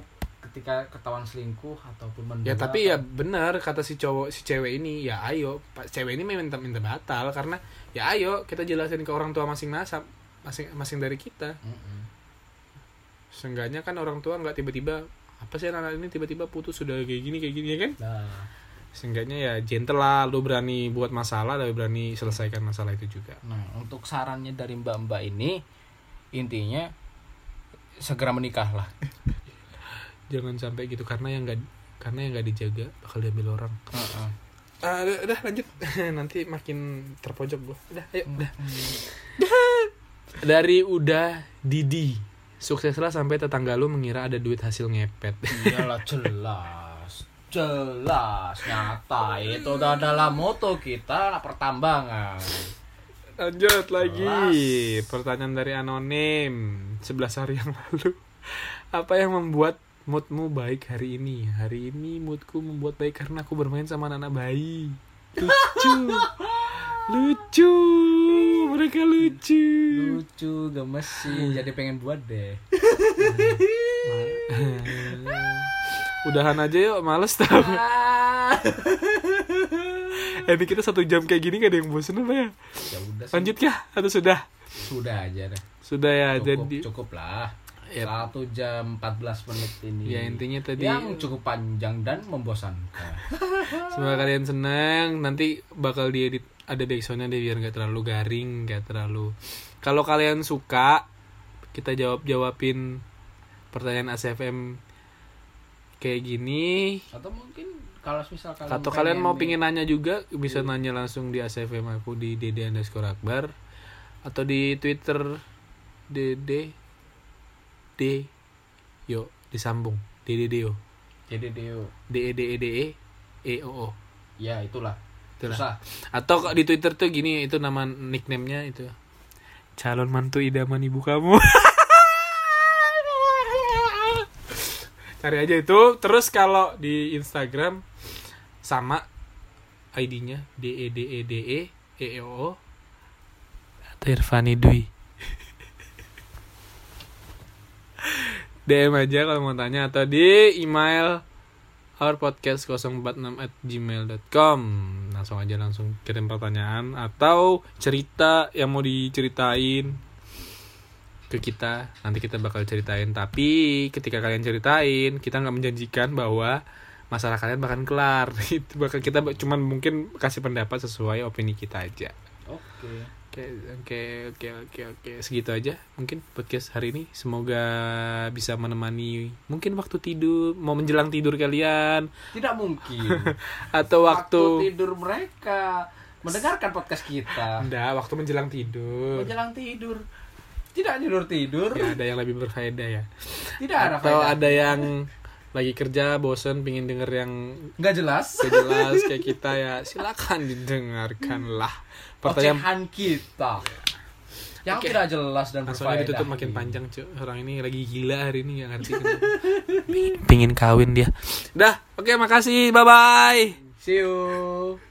ketika ketahuan selingkuh ataupun mendua ya tapi ya benar kata si cowok si cewek ini ya ayo. Pak cewek ini minta minta batal karena ya ayo kita jelasin ke orang tua masing-masing masing masing dari kita. Mm-mm. seenggaknya kan orang tua nggak tiba-tiba apa sih anak ini tiba-tiba putus sudah kayak gini kayak gini ya kan? Nah. Seenggaknya ya gentle lah lu berani buat masalah dan berani selesaikan masalah itu juga. Nah, untuk sarannya dari mbak-mbak ini intinya segera menikahlah. jangan sampai gitu karena yang nggak karena yang nggak dijaga bakal diambil orang Heeh. ah, udah, udah lanjut nanti makin terpojok gua udah ayo udah dari udah Didi sukseslah sampai tetangga lu mengira ada duit hasil ngepet Iyalah jelas. Jelas nyata itu udah adalah moto kita pertambangan. lanjut lagi Kelas. pertanyaan dari anonim 11 hari yang lalu. Apa yang membuat moodmu baik hari ini? Hari ini moodku membuat baik karena aku bermain sama anak-anak bayi. Lucu. Lucu. Mereka lucu. Lucu, gemes sih. Jadi pengen buat deh. udahan aja yuk males tau. Eh, ini kita satu jam kayak gini gak ada yang bosen apa ya? Ya udah lanjut kah atau sudah Sudah aja deh. sudah ya Cukup, jadi cukup lah. Ya. Satu jam 14 menit ini. ya intinya tadi yang cukup panjang dan membosankan. semoga kalian seneng nanti bakal diedit ada backsoundnya deh biar nggak terlalu garing nggak terlalu kalau kalian suka kita jawab jawabin pertanyaan ACFM kayak gini Atau mungkin kalau misal kalian atau kalian mau pingin nanya juga bisa nanya langsung di ACFM aku di Dede underscore Akbar atau di Twitter Dede D yo disambung jadi Deo. D E D E D E E O O Ya itulah. Itulah. Susah. atau di Twitter tuh gini itu nama nicknamenya itu calon mantu idaman ibu kamu cari aja itu terus kalau di Instagram sama ID-nya D E D E D E E O O Irfani Dwi. DM aja kalau mau tanya atau di email ourpodcast 046 at gmail.com langsung aja langsung kirim pertanyaan atau cerita yang mau diceritain ke kita. Nanti kita bakal ceritain tapi ketika kalian ceritain kita nggak menjanjikan bahwa masalah kalian bakal kelar. Itu bakal kita cuman mungkin kasih pendapat sesuai opini kita aja. Oke. Oke oke oke oke oke segitu aja mungkin podcast hari ini semoga bisa menemani mungkin waktu tidur mau menjelang tidur kalian Tidak mungkin. atau Waktu waktu tidur mereka mendengarkan podcast kita. enggak waktu menjelang tidur Menjelang tidur. Tidak tidur tidur. ya ada yang lebih berfaedah ya Tidak ada atau faedah. ada yang lagi kerja bosen pingin denger yang Nggak jelas. gak jelas kayak kita ya silakan didengarkan lah pertanyaan Ocehan kita. Yang Oke. tidak jelas dan berfaedah. ditutup makin panjang cuy orang ini lagi gila hari ini nggak ngerti kenapa. pingin, pingin kawin dia dah oke makasih bye bye See you.